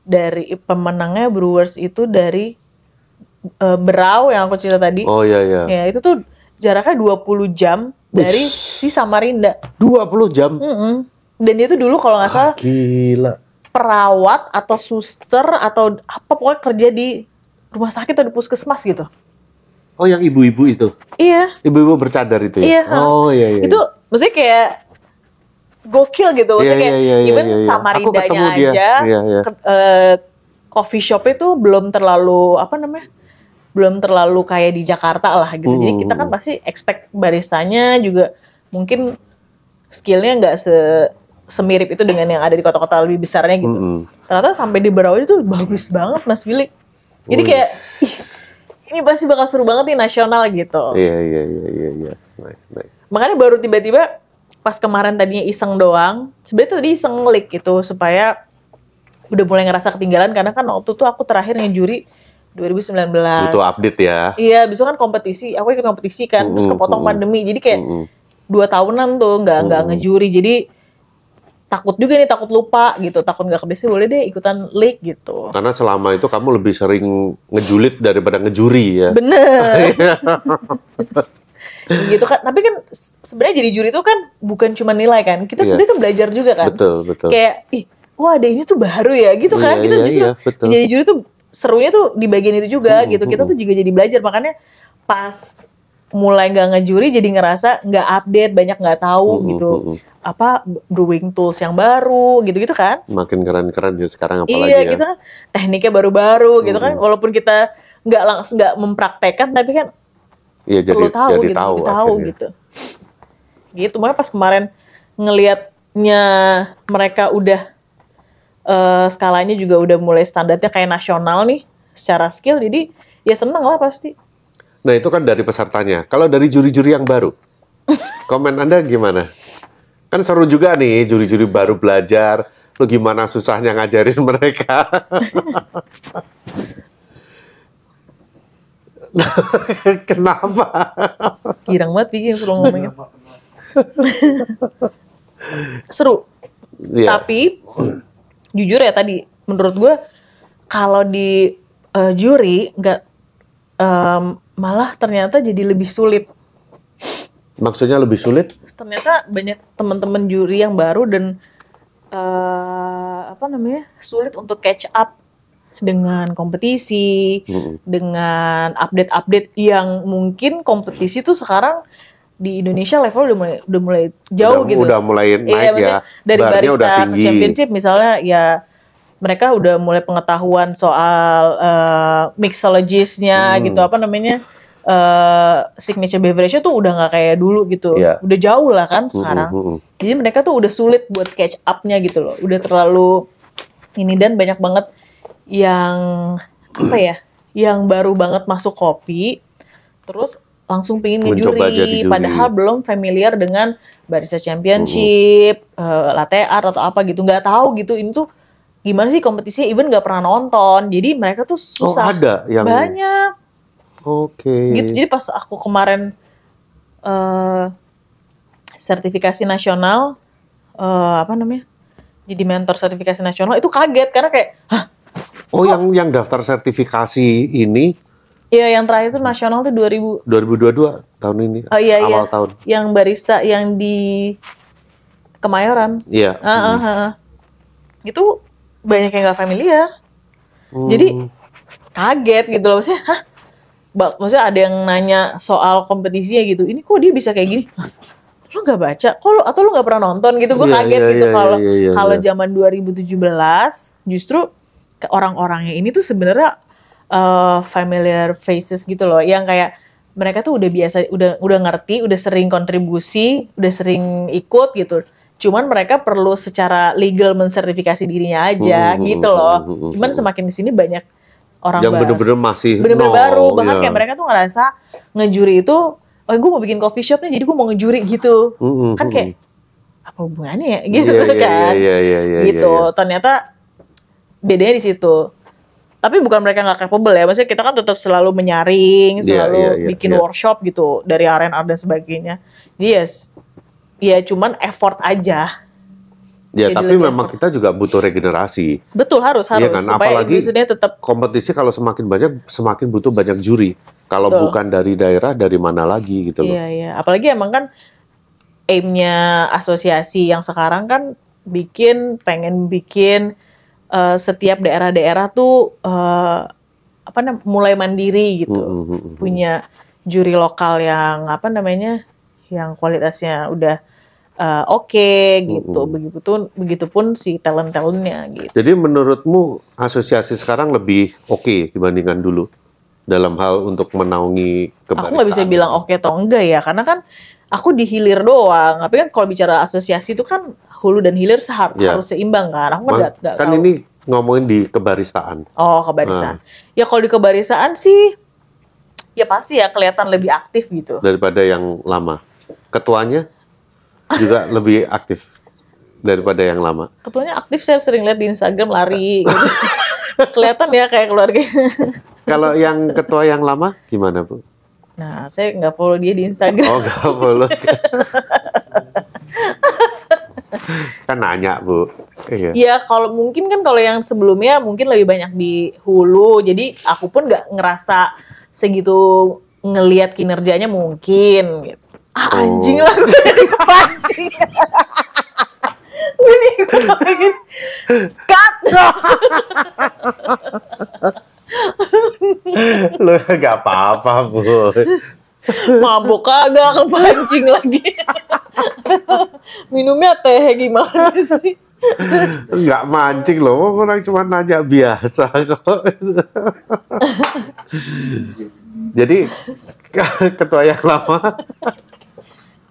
dari pemenangnya Brewers itu dari eh, Berau yang aku cerita tadi. Oh iya iya. Ya, itu tuh jaraknya 20 jam dari si Samarinda. 20 jam. Mm-mm. Dan dia tuh dulu kalau nggak salah Gila. perawat atau suster atau apa pokoknya kerja di rumah sakit atau di puskesmas gitu. Oh yang ibu-ibu itu. Iya, Ibu-ibu bercadar itu ya? Iya. Oh iya iya. itu maksudnya kayak gokil gitu. Maksudnya Iya, kayak iya, iya, even iya, iya. Samarindanya Aku ketemu dia. aja, Iya, iya. ke- eh, coffee shop itu belum terlalu apa namanya belum terlalu kayak di Jakarta lah gitu. Jadi kita kan pasti expect baristanya juga mungkin skillnya nggak se semirip itu dengan yang ada di kota-kota lebih besarnya gitu. Mm-mm. Ternyata sampai di Berawi itu bagus banget Mas Willy. Jadi Oh, iya. kayak "Ih, ini pasti bakal seru banget nih nasional gitu. Iya iya iya iya iya. Nice nice. Makanya baru tiba-tiba pas kemarin tadinya iseng doang, sebenarnya tadi iseng ngelik gitu supaya udah mulai ngerasa ketinggalan karena kan waktu itu aku terakhir ngejuri 2019. Butuh update ya. Iya, besok kan kompetisi. Aku ikut kompetisi kan, terus Mm-mm, kepotong mm-mm. pandemi. Jadi kayak Mm-mm. dua tahunan tuh nggak nggak ngejuri. Jadi takut juga nih, takut lupa gitu. Takut nggak kebiasaan boleh deh ikutan league gitu. Karena selama itu kamu lebih sering ngejulit daripada ngejuri ya. Bener. <laughs> gitu kan. Tapi kan se- sebenarnya jadi juri itu kan bukan cuma nilai kan. Kita Iya. sebenarnya kan belajar juga kan. Betul betul. Kayak ih, wah ada ini tuh baru ya gitu kan. Iya, Kita iya, justru iya, betul. jadi juri tuh serunya tuh di bagian itu juga Mm-mm, gitu. Kita mm-mm. tuh juga jadi belajar makanya pas mulai nggak ngejuri jadi ngerasa nggak update banyak nggak tahu Mm-mm, gitu mm-mm. apa brewing tools yang baru gitu-gitu kan Makin keren-keren ya sekarang apalagi iya ya. gitu kan tekniknya baru-baru gitu kan walaupun kita nggak langsung nggak mempraktekkan tapi kan Iya jadi perlu tahu jadi gitu, tahu, jadi tahu akhirnya. gitu. Gitu, makanya pas kemarin ngelihatnya mereka udah eh, skalanya juga udah mulai standarnya kayak nasional nih secara skill, jadi ya seneng lah pasti. Nah itu kan dari pesertanya. Kalau dari juri-juri yang baru, <laughs> komen Anda gimana? Kan seru juga nih juri-juri baru belajar. Lu gimana susahnya ngajarin <laughs> mereka? <laughs> Kenapa? Girang banget bikin suruh ngomongin. Seru, Iya. tapi jujur ya tadi menurut gue kalau di eh, juri nggak em, malah ternyata jadi lebih sulit Maksudnya lebih sulit? ternyata banyak teman-teman juri yang baru dan eh, apa namanya sulit untuk catch up dengan kompetisi, Mm-mm. dengan update-update yang mungkin kompetisi tuh sekarang di Indonesia level udah mulai udah mulai jauh udah, gitu. Udah mulai naik Iya, ya. dari Barnya barista udah ke championship misalnya ya mereka udah mulai pengetahuan soal eh, mixologisnya Hmm. gitu apa namanya eh, signature beverage tuh udah nggak kayak dulu gitu Iya. udah jauh lah kan Mm-mm, sekarang mm-mm. jadi mereka tuh udah sulit buat catch up-nya gitu loh udah terlalu ini dan banyak banget yang apa ya yang baru banget masuk kopi terus langsung Mencoba jadi ngejuri juri. padahal belum familiar dengan barista championship, eh, latte art atau apa gitu, nggak tahu gitu ini tuh gimana sih kompetisinya, even nggak pernah nonton, jadi mereka tuh Oh susah ada yang banyak Oke. gitu. Jadi pas aku kemarin eh sertifikasi nasional, eh apa namanya, jadi mentor sertifikasi nasional itu kaget karena kayak, hah, Oh yang yang daftar sertifikasi ini ya yang terakhir itu nasional tuh 2000 2022 tahun ini Oh iya iya. awal tahun. Yang barista yang di Kemayoran. Iya. Ah, ah, ah, ah. Itu banyak yang nggak familiar. Hmm. Jadi kaget gitu loh maksudnya, hah? Maksudnya ada yang nanya soal kompetisinya gitu. Ini kok dia bisa kayak gini? Lu nggak baca? Lu, atau lu nggak pernah nonton gitu? Gue Iya, kaget iya, gitu iya, kalau iya, iya, kalau iya. zaman 2017 justru ke orang-orangnya ini tuh sebenarnya eh, familiar faces gitu loh, yang kayak mereka tuh udah biasa, udah udah ngerti, udah sering kontribusi, udah sering ikut gitu. Cuman mereka perlu secara legal mensertifikasi dirinya aja Hmm, gitu hmm, loh. hmm, hmm, Cuman hmm. semakin di sini banyak orang yang bener-bener masih bener-bener nol, baru bahkan ya. kayak mereka tuh ngerasa ngejuri itu oh gue mau bikin coffee shop nih jadi gue mau ngejuri gitu Mm-mm, kan kayak apa hubungannya ya <laughs> gitu Iya, iya, kan iya, iya, iya, gitu iya, iya. ternyata bedanya di situ tapi bukan mereka nggak capable ya maksudnya kita kan tetap selalu menyaring Iya, selalu iya, iya, bikin iya. workshop gitu dari R&R dan sebagainya jadi yes ya cuman effort aja Ya, Jadi tapi memang effort. kita juga butuh regenerasi. betul harus harus Iya kan? supaya Apalagi- tetap Kompetisi kalau semakin banyak, semakin butuh banyak juri. Kalau Betul. bukan dari daerah, dari mana lagi gitu loh. Iya iya, apalagi emang kan aimnya asosiasi yang sekarang kan bikin pengen bikin eh, setiap daerah-daerah tuh eh, apa namanya mulai mandiri gitu, Mm, mm, mm, mm. punya juri lokal yang apa namanya yang kualitasnya udah eh, oke gitu, Mm-mm. begitupun begitupun si talent talentnya gitu. Jadi menurutmu asosiasi sekarang lebih oke dibandingkan dulu? dalam hal untuk menaungi kebaristaan? Aku nggak bisa bilang oke atau enggak ya, karena kan aku di hilir doang. Tapi kan kalau bicara asosiasi itu kan hulu dan hilir sehar- Ya. harus seimbang kan. Aku nggak kan tahu. ini ngomongin di kebaristaan. Oh, kebarisaan. Nah. Ya kalau di kebarisaan sih ya pasti ya kelihatan lebih aktif gitu. daripada yang lama. Ketuanya juga lebih aktif daripada yang lama. Ketuanya aktif saya sering lihat di Instagram lari gitu. <laughs> Kelihatan ya kayak keluarga. Kalau yang ketua yang lama gimana bu? Nah, saya nggak follow dia di Instagram. Oh nggak boleh. kan nanya bu. Iya. Ya kalau mungkin kan kalau yang sebelumnya mungkin lebih banyak di hulu, jadi aku pun nggak ngerasa segitu ngelihat kinerjanya mungkin. Gitu. Ah Oh. anjing lah gue jadi kepancing. Ini gue pengen cut. Lu nggak apa-apa bu. Mabok kagak kepancing lagi. Minumnya teh gimana sih? Nggak mancing loh, orang cuma nanya biasa kok. Jadi ketua yang lama.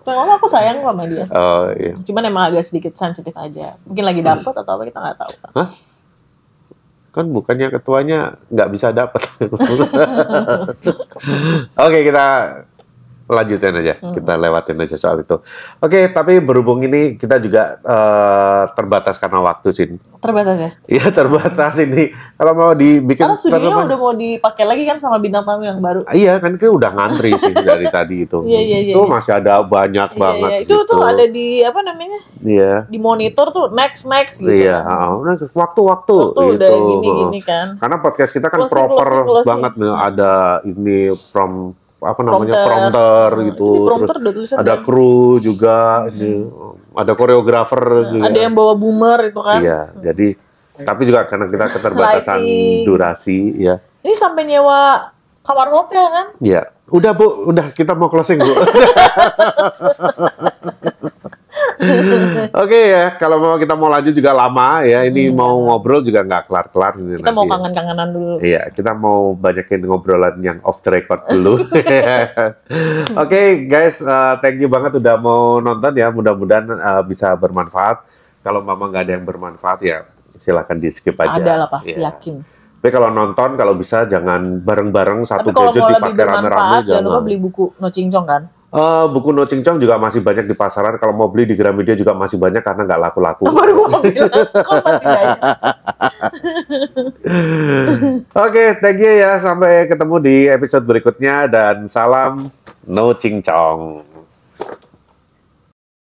Kalau aku sayang sama dia. Oh iya. Cuman emang agak sedikit sensitif aja. Mungkin lagi dapet atau apa kita nggak tahu. Hah? Kan bukannya ketuanya nggak bisa dapat. <laughs> Oke kita lanjutin aja, kita lewatin aja soal itu. Oke, tapi berhubung ini kita juga eh, terbatas karena waktu sih. Terbatas ya? <laughs> Iya terbatas ini. Kalau mau dibikin Karena studionya udah mau dipakai lagi kan sama bintang tamu yang baru. Iya kan kita udah ngantri sih dari tadi itu. <laughs> Iya, iya, iya, itu iya. masih ada banyak Iya, banget. iya. Itu gitu. tuh ada di apa namanya? Iya. Di monitor tuh next next gitu. Iya, nah, waktu-waktu Waktu gitu. udah gini-gini kan. Karena podcast kita kan Closing, proper closing, closing. banget nih, ada ini from apa namanya Prompter. prompter Hmm, gitu. prompter Terus tulisan ada kan. kru juga, ini, ada koreografer juga. Ada yang bawa boomer itu kan. Iya, jadi tapi juga karena kita keterbatasan Lighting. durasi, ya. Ini sampai nyewa kamar hotel kan? Iya. Udah Bu, udah kita mau closing Bu. <laughs> <laughs> Oke ya, kalau mau kita mau lanjut juga lama ya. Ini mau ngobrol juga nggak kelar-kelar ini Hmm. Kita mau nanti ya. kangen-kangenan dulu. Iya, kita mau banyakin ngobrolan yang off the record dulu. <laughs> <laughs> Oke, guys, uh, thank you banget udah mau nonton ya. Mudah-mudahan uh, bisa bermanfaat. Kalau mama nggak ada yang bermanfaat ya, silakan di skip aja. Ada lah pasti Iya. yakin. Tapi kalau nonton, kalau bisa jangan bareng-bareng satu gadget mau lebih dipakai rame-rame. bermanfaat, jangan lupa Jangan. beli buku No Cincong kan? Eh, buku No Cincong juga masih banyak di pasaran. Kalau mau beli di Gramedia juga masih banyak karena nggak laku-laku. Baru mau bilang, kok masih banyak. <laughs> Oke, thank you ya. Sampai ketemu di episode berikutnya dan salam No Cincong.